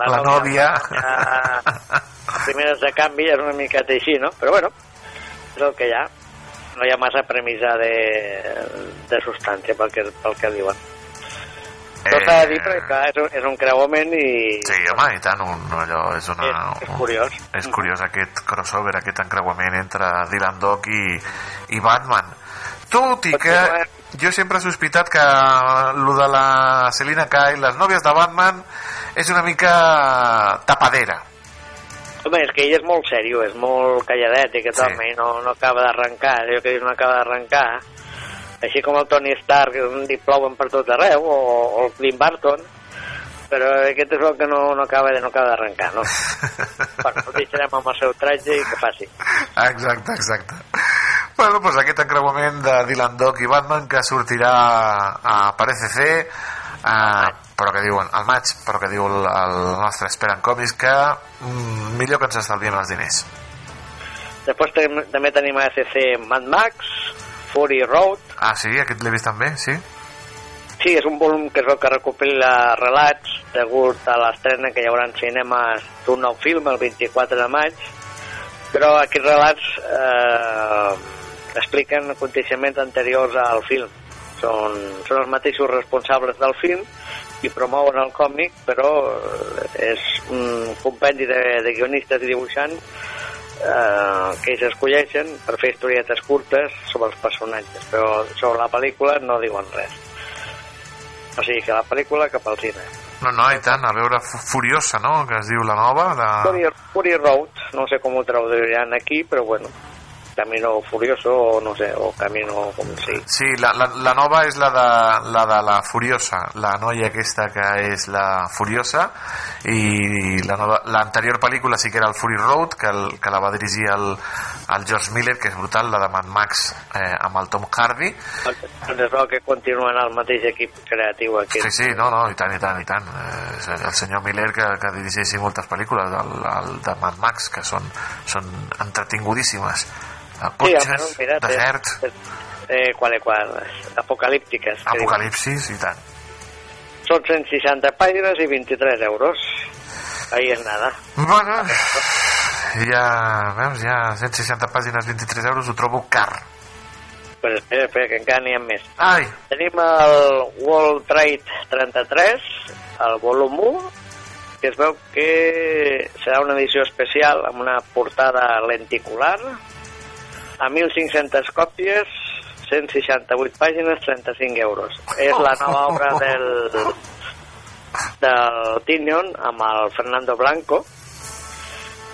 La nòvia. Ja, primeres de canvi és una miqueta així, no? Però bueno, és el que hi ha. No hi ha massa premissa de, de substància pel que, pel que diuen. Tot s'ha de dir perquè, clar, és un, és un creuament i... Sí, home, i tant, un, allò és una... És, és curiós. És curiós aquest crossover, aquest encreuament entre Dylan Dog i, i Batman. Tot i que jo sempre he sospitat que lo de la Selina Kyle, les nòvies de Batman, és una mica tapadera. Home, és que ell és molt sèrio, és molt calladet i que Sí. i no, no acaba d'arrencar, allò que dius no acaba d'arrencar. Així com el Tony Stark, que li plouen per tot arreu, o, o el Clint Barton, però aquest és el que no, no acaba de no acaba d'arrencar, no? <laughs> bueno, el deixarem amb el seu tratge i que faci. Exacte, exacte. Bueno, doncs aquest encreuament de Dylan Dog i Batman que sortirà a per ECC eh, però que diuen al maig però que diu el, el nostre Esperen Còmics que mm, millor que ens estalviem els diners Després també tenim a SC Mad Max, Fury Road, ah sí, aquest l'he vist també, sí. Sí, és un volum que es veu que recopila relats degut a l'estrena que hi haurà en cinemes d'un nou film el 24 de maig, però aquests relats eh, expliquen aconteixements anteriors al film. Són, són els mateixos responsables del film i promouen el còmic, però eh, és un compendi de, de guionistes i dibuixants eh, que ells escolleixen per fer historietes curtes sobre els personatges, però sobre la pel·lícula no diuen res. O sigui que la pel·lícula cap al cine. no, no, i tant, a veure Fu- Furiosa, no?, que es diu la nova de... Fury, Fury Road, no sé com ho traduiran aquí, però bueno, Camino Furioso o no sé, o Camino com sigui. Sí, la, la, la nova és la de, la de la Furiosa, la noia aquesta que és la Furiosa i la l'anterior pel·lícula sí que era el Fury Road que, el, que la va dirigir el, el George Miller que és brutal, la de Mad Max eh, amb el Tom Hardy Doncs es veu que continuen el mateix equip creatiu aquí. Sí, sí, no, no, i tant, i tant, i tant. Eh, el senyor Miller que, que dirigeixi moltes pel·lícules, el, el de Mad Max, que són, són entretingudíssimes. Eh, Sí, Cotxes, almenys, mira, deserts, és, eh, qual, qual, apocalíptiques. apocalipsis, i tant. Són 160 pàgines i 23 euros. Ahí es nada. Bueno, ja, veus, ja 160 pàgines, 23 euros, ho trobo car. Però espera, espera, que encara n'hi ha més. Ai! Tenim el World Trade 33, el volum 1, que es veu que serà una edició especial amb una portada lenticular, a 1.500 còpies, 168 pàgines, 35 euros. És la nova obra del, del Tinion amb el Fernando Blanco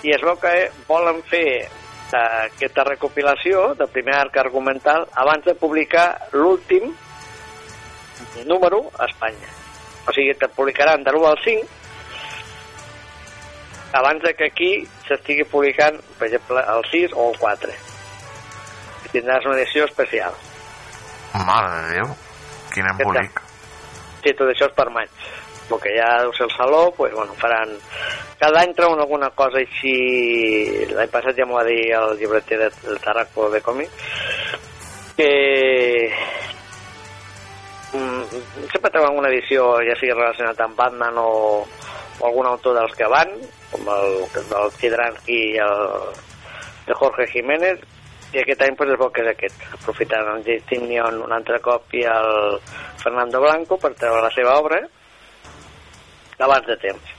i es veu que volen fer eh, aquesta recopilació del primer arc argumental abans de publicar l'últim número a Espanya. O sigui, te publicaran de l'1 al 5 abans de que aquí s'estigui publicant, per exemple, el 6 o el 4. Tindràs una edició especial. Mare de Déu, quin embolic. Sí, tot això és per maig. El que ja deu ser el saló, pues, bueno, faran... Cada any treuen alguna cosa així... L'any passat ja m'ho va dir el llibreter de- del Tarraco de còmic, que mm, sempre treuen una edició, ja sigui relacionat amb Batman o, o algun autor dels que van, com el del Kidransky i el de Jorge Jiménez, i aquest any pues, es veu que és aquest, aprofitant el Justin Neon un altre cop i el Fernando Blanco per treure la seva obra abans de temps.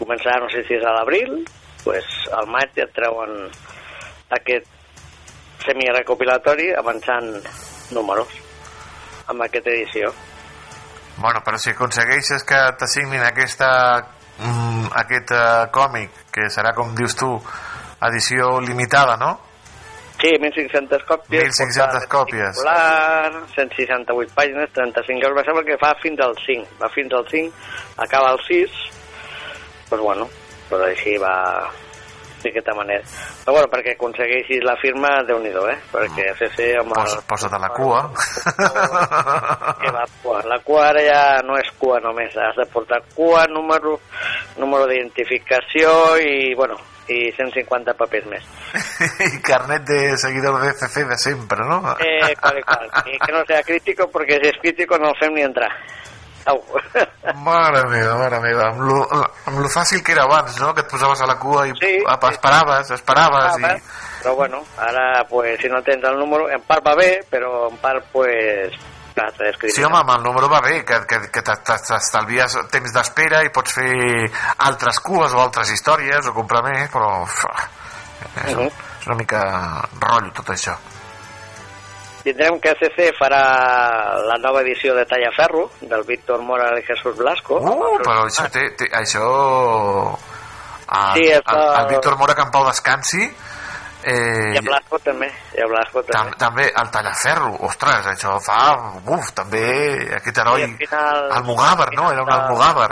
Començarà, no sé si és a l'abril, pues, al maig ja treuen aquest semi-recopilatori avançant números amb aquesta edició. Bueno, però si aconsegueixes que t'assignin aquesta, mm, aquest eh, còmic, que serà, com dius tu, edició limitada, no? Sí, 1.500 còpies. 1.500 còpies. Popular, 168 pàgines, 35 euros. Va ser que fa fins al 5. Va fins al 5, acaba al 6. Doncs pues bueno, pues així va d'aquesta manera. Però bueno, perquè aconsegueixis la firma, déu nhi eh? Perquè CC amb el... Posa, posa't a la cua. Que va, cua. La cua ara ja no és cua només, has de portar cua, número, número d'identificació i, bueno, i 150 papers més. Carnet de seguidor de CC de sempre, no? Eh, cual. <laughs> Y que no sea crítico, porque si es crítico no el fem ni entrar. Au. <laughs> Mare meva, mare meva, amb lo, amb lo fàcil que era abans, no? Que et posaves a la cua i sí, esperaves, esperaves i... Però bueno, ara, pues, si no tens el número, en part va bé, però en part, pues, clar, t'ha d'escriure. Sí, home, amb el número va bé, que, que, que t'estalvies temps d'espera i pots fer altres cues o altres històries o comprar més, però... uf, És, Mhm. és una mica rotllo tot això. Tindrem que CC farà la nova edició de Tallaferro, del Víctor Mora i Jesús Blasco. Uh, però això té, té això... El, Sí, és el, el el- Víctor Mora que en pau descansi eh, I a Blasco també, i a Blasco també. tam, també el Tallaferro, ostres, això fa uf, també aquest heroi al final- Almogàver, no? Era un Almogàver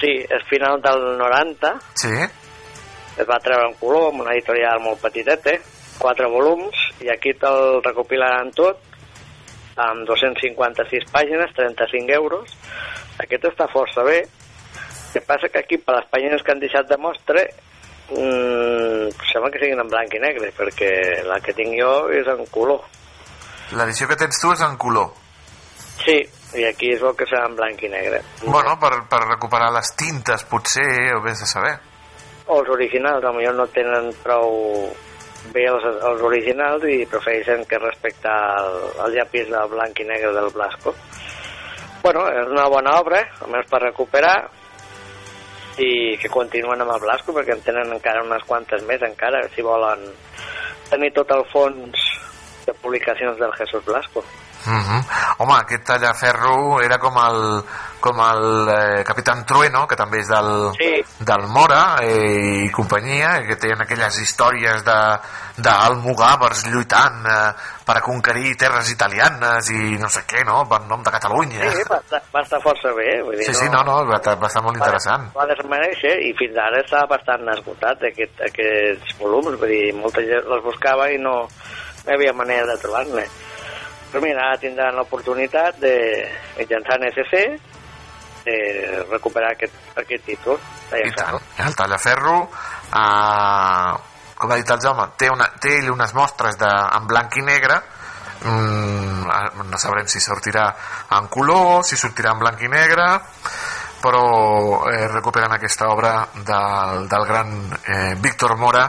Sí, és final del 90, sí, es va treure en color amb una editorial molt petiteta, quatre volums, i aquí te'l recopilaran tot, amb 256 pàgines, 35 euros. Aquest està força bé. El que passa que aquí, per les pàgines que han deixat de mostra, mmm, sembla que siguin en blanc i negre, perquè la que tinc jo és en color. l'edició que tens tu és en color Sí, i aquí es veu que serà en blanc i negre. bueno, per, per recuperar les tintes potser, o vés a saber O els originals, potser no tenen prou bé els, els originals i prefereixen que respectar el, el llapis del blanc i negre del Blasco. Bueno, és una bona obra, almenys per recuperar, i que continuen amb el Blasco, perquè en tenen encara unes quantes més, encara, si volen tenir tot el fons de publicacions del Jesús Blasco. Uh -huh. Home, aquest tallaferro era com el, com el eh, Capitán Trueno, que també és del, Sí. del Mora eh, i companyia, que tenen aquelles històries de d'almogàvers lluitant eh, per a conquerir terres italianes i no sé què, no? Per nom de Catalunya. Sí, va estar, va estar força bé. Vull dir, Sí, sí, no, no, va estar, va estar molt interessant. Va desmereixer i fins ara està bastant esgotat aquest, aquests volums, vull dir, molta gent els buscava i no, no hi havia manera de trobar-ne. Però mira, ara tindran l'oportunitat de, mitjançant SC, de recuperar aquest, aquest títol. I tant. El Tallaferro, eh, com ha dit el Jaume, té, una, té unes mostres de, en blanc i negre, mm, eh, no sabrem si sortirà en color, si sortirà en blanc i negre, però eh, recuperen aquesta obra del, del gran eh, Víctor Mora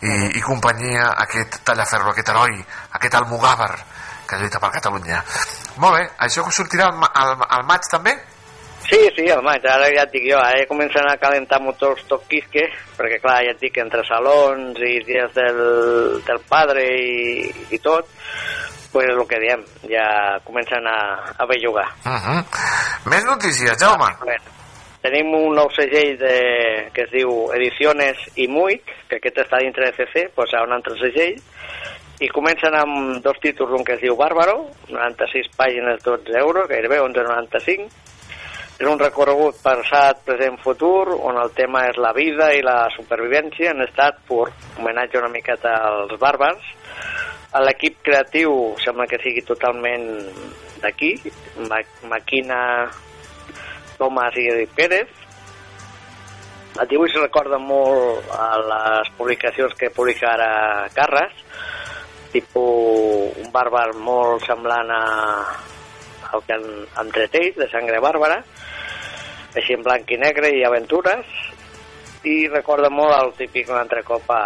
i, i companyia, aquest Tallaferro, aquest heroi, aquest almogàver que lluita per Catalunya. Molt bé, això sortirà al, al, al maig també? Sí, sí, al maig, ara ja et dic jo, ara ja comencen a calentar motors tot quisque, perquè clar, ja et dic, entre salons i dies del, del padre i, i tot, pues el que diem, ja comencen a, a bellugar. Uh -huh. Més notícies, Jaume. Tenim un nou segell de, que es diu Ediciones i Muic, que aquest està dintre de CC, pues serà un altre segell, i comencen amb dos títols, un que es diu Bàrbaro, 96 pàgines, 12 euros, gairebé 11,95, és un recorregut passat, present, futur, on el tema és la vida i la supervivència en estat pur, homenatge una miqueta als bàrbars. L'equip creatiu sembla que sigui totalment d'aquí, Ma Maquina, Tomàs i Pérez. El dibuix recorda molt a les publicacions que publica ara Carres, tipus un bàrbar molt semblant a, al que han, han tret ells, de sangre bàrbara, així en blanc i negre i aventures, i recorda molt el típic un altre cop a,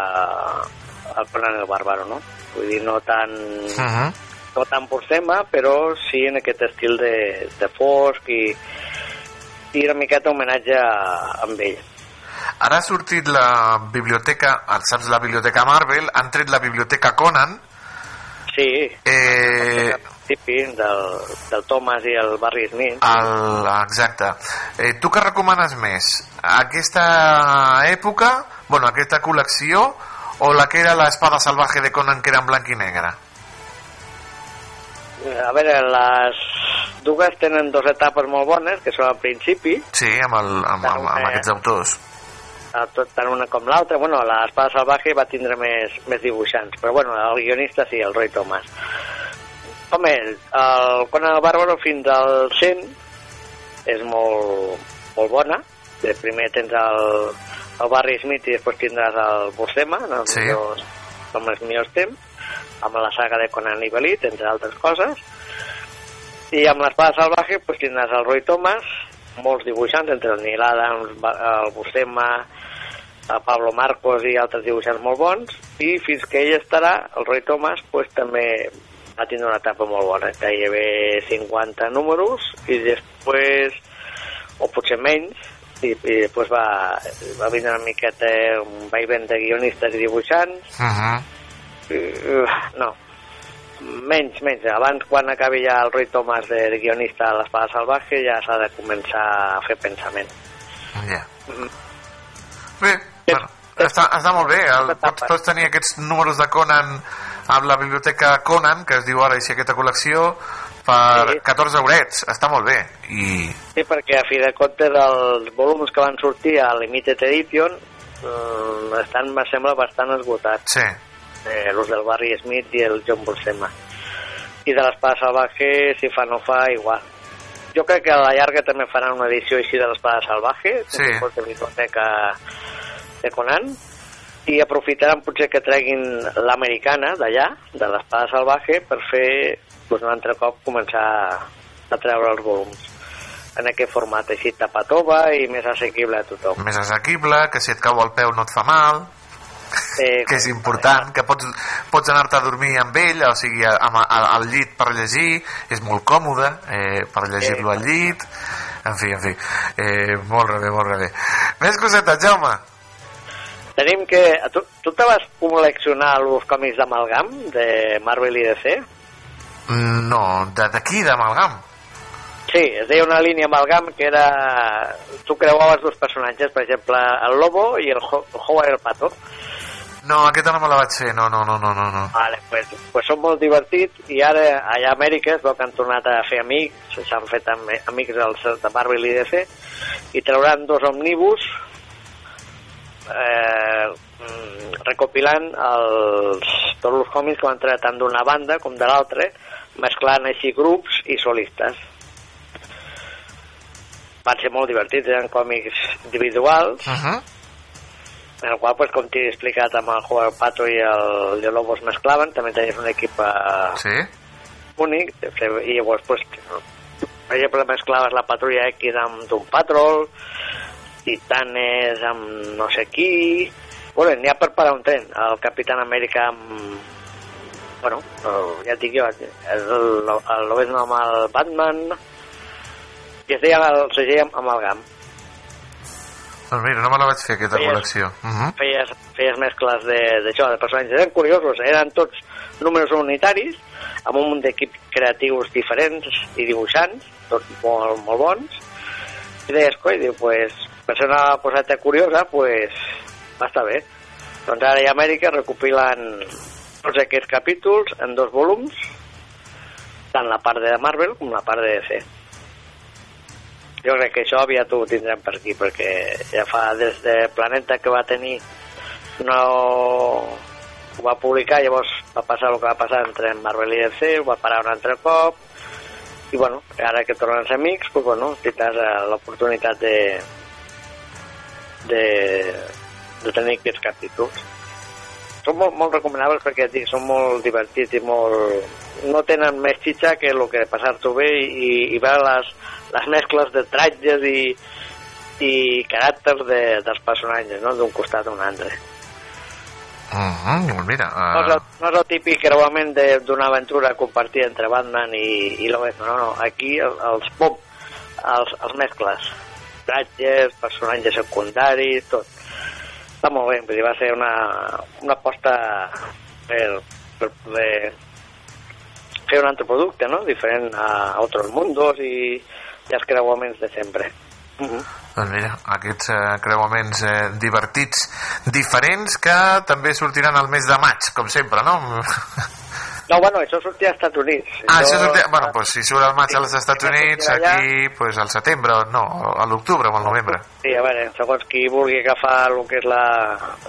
al Conan el Bàrbaro, no? Vull dir, no tan, Uh -huh. no tan por tema, però sí en aquest estil de, de fosc i, i una miqueta homenatge a, amb ell. Ara ha sortit la biblioteca, el saps la biblioteca Marvel, han tret la biblioteca Conan. Sí, eh, típic del, del Thomas i el Barry Smith. el, exacte. Eh, tu què recomanes més? Aquesta època, bueno, aquesta col·lecció, o la que era l'espada salvaje de Conan que era en blanc i negre? A veure, les dues tenen dues etapes molt bones, que són al principi, Sí, amb, el, amb, amb, amb aquests autors. Tot tant una com l'altra. Bueno, l'Espada Salvaje va tindre més, més dibuixants, però bueno, el guionista sí, el Roy Thomas. Home, el Conan el Bàrbaro fins al 100 és molt, molt bona. De primer tens el, el Barry Smith i després tindràs el Buscema, en els Sí. millors, com els millors temps, amb la saga de Conan i Belit, entre altres coses. I amb l'Espada Salvaje pues, tindràs el Roy Thomas, molts dibuixants, entre el Neil Adams, el Buscema, el Pablo Marcos i altres dibuixants molt bons, i fins que ell estarà, el Roy Thomas, pues, també va tindre una etapa molt bona, gairebé 50 números, i després, o potser menys, i, i després va, va vindre una miqueta un vaivent de guionistes i dibuixants, Uh -huh. Uh, no, menys, menys. Abans, quan acabi ja el Roy Thomas de, de guionista a l'Espada Salvaje, ja s'ha de començar a fer pensament. Ja. Mm. Bé, bueno, està, està molt bé. El, pots, pots tenir aquests números de Conan amb la biblioteca Conan, que es diu ara així aquesta col·lecció, per Sí. 14 eurets. Està molt bé. I Sí, perquè a fi de comptes els volums que van sortir a Limited Edition eh, estan, me sembla, bastant esgotats. Sí. Eh, los del Barry Smith i el John Buscema. I de l'Espada Salvaje, si fa no fa, igual. Jo crec que a la llarga també faran una edició així de l'Espada Salvaje, Sí. de biblioteca de Conan, i aprofitaran potser que treguin l'americana d'allà, de l'Espada Salvaje, per fer doncs, un altre cop començar a treure els volums en aquest format així tapatova i més assequible a tothom. més assequible, que si et cau el peu no et fa mal, Eh, <laughs> que és important, que pots, pots anar-te a dormir amb ell, o sigui, amb, al, al llit per llegir, és molt còmode eh, per llegir-lo al llit, en fi, en fi, eh, molt bé, molt bé. Més cosetes, Jaume? Tenim que... Tu, tu te vas col·leccionar els còmics d'Amalgam, de Marvel i DC? No, de- d'aquí, d'Amalgam. Sí, es deia una línia amalgam que era... Tu creuaves dos personatges, per exemple, el Lobo i el Ho- Howard el Pato. No, aquesta no me la vaig fer, no, no, no, no, no. no. Vale, pues, pues són molt divertits i ara allà a Amèrica es veu que han tornat a fer amics, s'han fet am amics dels de Marvel i DC i trauran dos omnibus eh, mm, recopilant els, tots els còmics que van treure tant d'una banda com de l'altra mesclant així grups i solistes van ser molt divertits, eren còmics individuals Uh -huh. en el qual, pues, com t'he explicat amb el Juan Pato i el de Lobo es mesclaven, també tenies un equip eh, Sí? únic, i llavors, pues, per exemple, mesclaves la patrulla X amb Doom Patrol, Titanes amb no sé qui... Bueno, n'hi ha per parar un tren. El Capitán Amèrica amb... Bueno, el, ja et dic jo, el, el, el amb el Batman... I es deia el segell amb, amb el GAM. Doncs mira, no me la vaig fer, aquesta Feies- col·lecció. Uh -huh. feies, feies mescles de- d'això, de, de personatges. Eren curiosos, eren tots números unitaris, amb un munt d'equips creatius diferents i dibuixants, tots molt, molt bons. I deies, coi, diu, pues, per ser una coseta curiosa, pues, va estar bé. Doncs ara i Amèrica recopilen tots aquests capítols en dos volums, tant la part de Marvel com la part de DC. Jo crec que això aviat ho tindrem per aquí, perquè ja fa des de Planeta que va tenir no ho va publicar, llavors va passar el que va passar entre Marvel i DC, ho va parar un altre cop, i bueno, ara que tornen ser amics, pues bueno, tindràs eh, l'oportunitat de, de, de tenir aquests capítols. Són molt, molt recomanables perquè dic, són molt divertits i molt... no tenen més xitxa que el que passar-t'ho bé i, i veure les, les mescles de tratges i, i caràcters de, dels personatges, no?, d'un costat a un altre. Uh -huh. Mira... No és, Uh... el, no és el típic creuament d'una aventura compartida entre Batman i, i Lois, no, no, aquí el, els pop, els, els mescles, tratges, personatges secundaris, tot. Està molt bé, va ser una, una aposta per, per poder fer un altre producte, no?, diferent a, altres mundos i, i els creuaments de sempre. Uh -huh. Doncs mira, aquests eh, creuaments eh, divertits, diferents, que també sortiran al mes de maig, com sempre, no? <laughs> No, bueno, això sortia als Estats Units. Ah, això sortia... Bueno, doncs si surt al maig als Estats Units, allà. aquí, pues al setembre, no, a l'octubre o al novembre. Sí, a veure, segons qui vulgui agafar el que és la,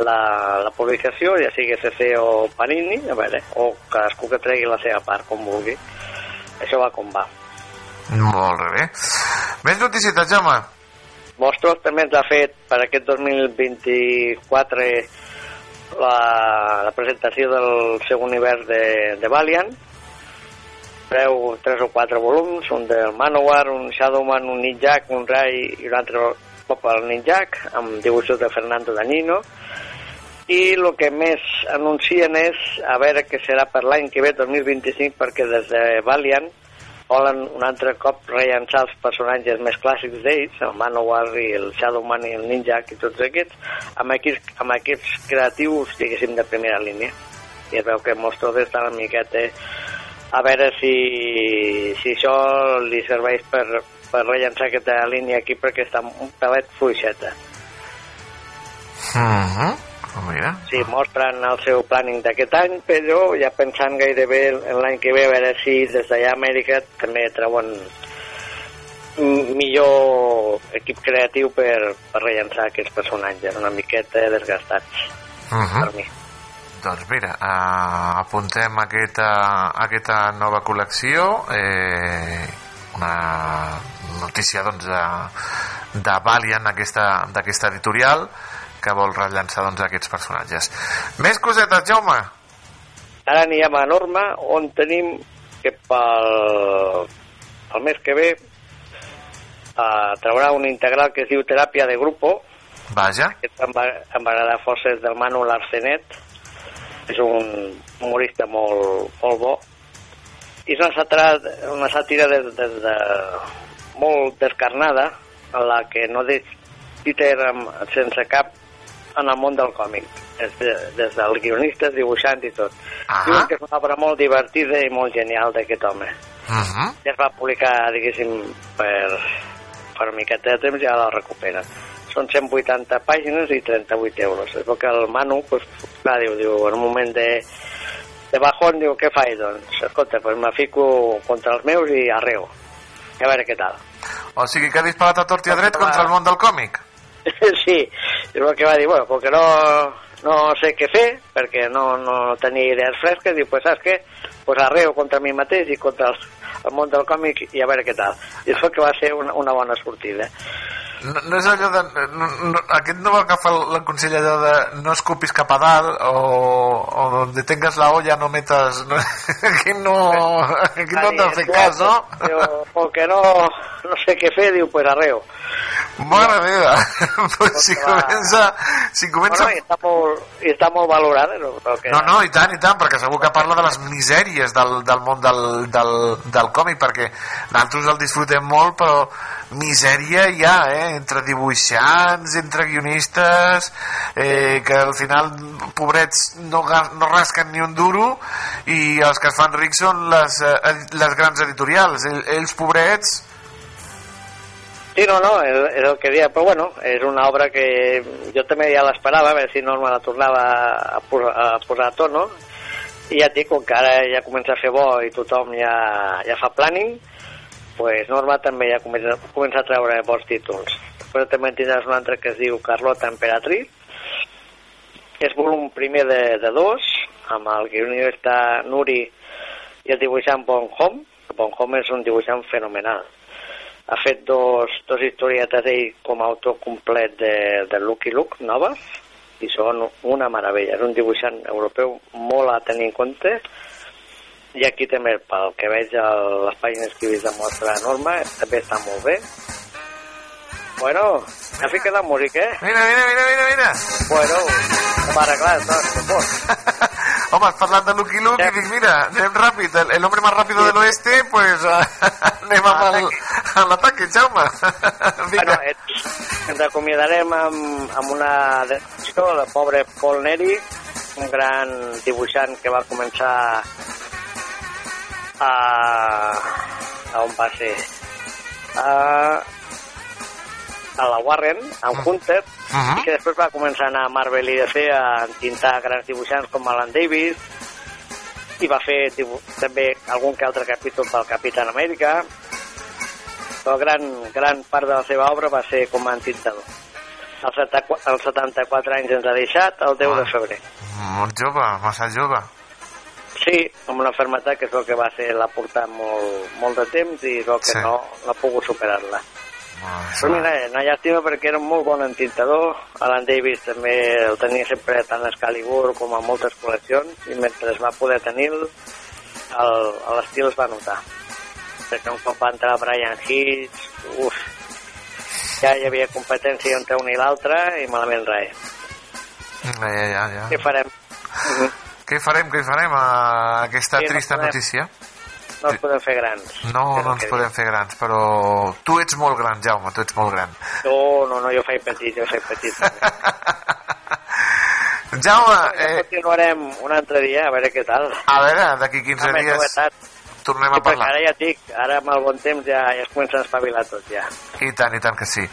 la, la publicació, ja sigui CC o Panini, a veure, o cadascú que tregui la seva part, com vulgui. Això va com va. Molt bé. Més noticietes, Jaume? Mostros també ens ha fet per aquest 2024 la, la presentació del seu univers de, de Valiant. Treu tres o quatre volums, un del Manowar, un Shadowman, un Ninjak, un Rai i un altre cop el Ninjak, amb dibuixos de Fernando Danino. I el que més anuncien és a veure què serà per l'any que ve, 2025, perquè des de Valiant volen un altre cop rellançar els personatges més clàssics d'ells, el Manowar i el Shadowman i el Ninjak i tots aquests, amb equips, amb equips creatius, diguéssim, de primera línia. I es veu que Monstros està una miqueta a veure si, si això li serveix per, per rellançar aquesta línia aquí perquè està un pelet fluixeta. Uh -huh. Mira. Sí, mostren el seu planning d'aquest any, però ja pensant gairebé en l'any que ve, a veure si des d'allà a Amèrica també treuen millor equip creatiu per, per rellançar aquests personatges, una miqueta desgastats, Uh -huh. per mi. Doncs mira, uh, apuntem aquesta, aquesta nova col·lecció, eh, una notícia doncs, de, de Valiant aquesta- d'aquesta editorial que vol rellançar doncs, aquests personatges. Més cosetes, Jaume? Ara anirem a Norma, on tenim que pel, el mes que ve uh, traurà un integral que es diu Teràpia de Grupo, Vaja. Aquest em va, em va agradar força és del Manu Larcenet, és un humorista molt, molt bo, i és una sàtira, una sàtira de, de, de, molt descarnada, en la que no deix Peter amb, sense cap en el món del còmic, des, de, des dels guionistes, dibuixants i tot. Ah. Diuen que és una obra molt divertida i molt genial d'aquest home. -huh. ja es va publicar, diguéssim, per, per miqueta de temps, ja la recupera. Són 180 pàgines i 38 euros. És que el Manu, pues, clar, diu, diu, en un moment de, de bajón, diu, què faig? Doncs, escolta, pues me fico contra els meus i arreo. A veure què tal. O sigui que ha disparat a tort i a dret contra el món del còmic. <laughs> sí, és el que va dir, bueno, com que no, no sé què fer, perquè no, no tenia idees fresques, diu, pues saps què? Pues arreo contra mi mateix i contra el, el món del còmic i a veure què tal. I el que va ser una, una bona sortida. No, no és allò de... No, no, aquest no va agafar el, el consell allò de no escupis cap a dalt o, o donde tengas la olla no metas... No, <laughs> aquí no, aquí no t'ha fet cas, no? Com que no, no sé què fer, diu, pues arreo. Mare meva! <laughs> pues si comença... Si comença... Bueno, i està molt, i està molt valorada. No, Però que... No, no, i tant, i tant, perquè segur que parla de les misèries del, del món del, del, del còmic, perquè nosaltres el disfrutem molt, però misèria hi ha, eh? Entre dibuixants, entre guionistes, eh, que al final, pobrets, no, no rasquen ni un duro, i els que es fan rics són les, eh, les grans editorials. Ell- Ells, pobrets, Sí, no, no, és, és el que deia, però bueno, és una obra que jo també ja l'esperava, a veure si Norma la tornava a, posar, a posar a tono, i ja et dic, com que ara ja comença a fer bo i tothom ja, ja fa planning, pues Norma també ja comença, comença a treure bons títols. Després també en tindràs un altre que es diu Carlota Emperatriz, és volum primer de, de dos, amb el guionista Nuri i el dibuixant Bon Hom. Bon Hom és un dibuixant fenomenal ha fet dos, dos historietes ell com a autor complet de, de Lucky Luke, noves, i són una meravella. És un dibuixant europeu molt a tenir en compte, i aquí també, pel que veig les pàgines que he vist de mostra norma, també està molt bé. Bueno, ha ficat la música, eh? Mira, mira, mira, mira, mira. Bueno, hem arreglat, doncs, per favor. Home, has parlat de Lucky Luke i dic, mira, anem ràpid, el, el hombre más rápido del oeste, pues <laughs> anem amb el- l'ataque, Jaume. <laughs> Bueno, et, ens acomiadarem amb, amb una descripció del pobre Paul Neri, un gran dibuixant que va començar a... a on va ser? A, a la Warren, amb Hunter, Mhm. i que després va començar a anar a Marvel i DC a entintar grans dibuixants com Alan Davis, i va fer també algun que altre capítol pel Capitán Amèrica, però gran, gran part de la seva obra va ser com a entintador. Als 74, als 74 anys ens ha deixat, el 10 de febrer. Molt jove, massa jove. Sí, amb una malaltia que és el que va ser la portar molt, molt de temps i és el que Sí. no, no ha pogut superar-la. Ah, Però mira, una llàstima perquè era un molt bon entintador. Alan Davis també el tenia sempre tant a Excalibur com a moltes col·leccions i mentre es va poder tenir-lo, el- l'estil es va notar. Perquè un cop va entrar Brian Hitch, uf, ja hi havia competència entre un i l'altre i malament res. Ja, ja, ja, ja. Què farem? <laughs> Què farem, què farem a aquesta Sí, no trista podem. notícia? No els podem fer grans. No, no ens podem fer grans, però tu ets molt gran, Jaume, tu ets molt gran. No, no, no, jo faig petit, jo faig petit. <laughs> Jaume, eh... continuarem un altre dia, a veure què tal. A veure, d'aquí 15 Amb més dies novetats. tornem Sí, a parlar. perquè ara ja et dic, ara amb el bon temps ja, ja es comencen a espavilar tot, ja. I tant, i tant que sí.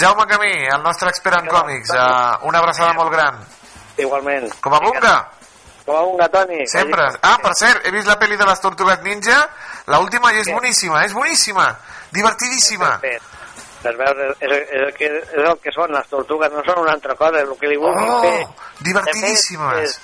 Jaume Camí, el nostre expert en còmics, eh, una abraçada molt gran. Igualment. Com a bunga. Com a bunga, Toni. Sempre. Ah, per cert, he vist la pel·li de les Tortugues Ninja, la última i és boníssima, és boníssima, divertidíssima. Les veus, és, és, és, el que, és el que són les tortugues, no són una altra cosa, el que li vulguin Oh, fer. divertidíssimes. És,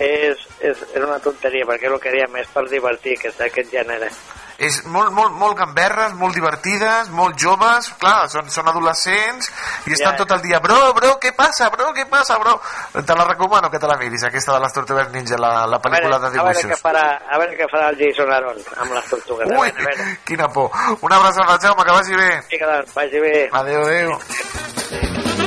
és, és, és una tonteria, perquè el que diem és per divertir, que és d'aquest gènere. És molt, molt, molt gamberres, molt divertides, molt joves, clar, són, són adolescents i estan Ja, tot el dia, bro, bro, què passa, bro, què passa, bro? Te la recomano que te la miris, aquesta de les Tortugues Ninja, la, la pel·lícula veure, de a veure, què dibuixos. farà, a veure què farà el Jason Aaron amb les tortugues. Ui, veure, a veure. quina por. Una abraçada, Jaume, que vagi bé. Vinga, doncs, vagi bé. Adéu, adéu.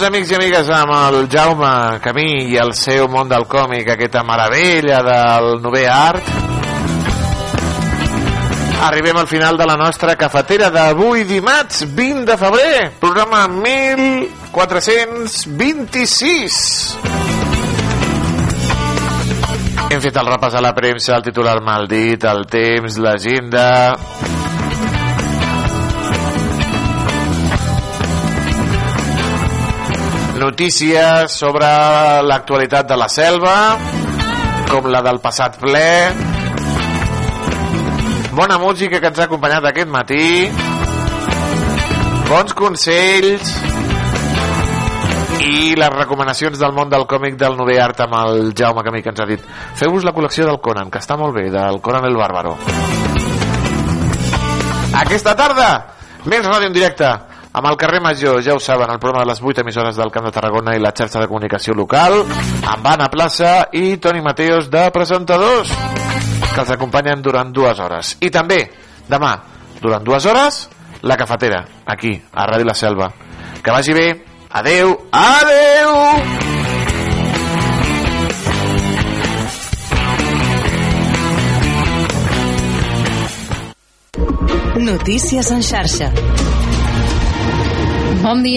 Doncs amics i amigues, amb el Jaume Camí i el seu món del còmic, aquesta meravella del nové art, arribem al final de la nostra cafetera d'avui dimarts 20 de febrer, programa 1426. Hem fet el repàs a la premsa, el titular maldit, el temps, l'agenda... Notícies sobre l'actualitat de la selva, com la del passat ple. Bona música que ens ha acompanyat aquest matí. Bons consells i les recomanacions del món del còmic del Nové Art amb el Jaume Camí que ens ha dit feu-vos la col·lecció del Conan, que està molt bé del Conan el Bàrbaro aquesta tarda més ràdio en directe amb el carrer Major, ja ho saben, el programa de les 8 emissores del Camp de Tarragona i la xarxa de comunicació local, amb Anna Plaça i Toni Mateos de presentadors, que els acompanyen durant dues hores. I també, demà, durant dues hores, la cafetera, aquí, a Ràdio La Selva. Que vagi bé, adeu, adeu! Notícies en xarxa. Bon dia.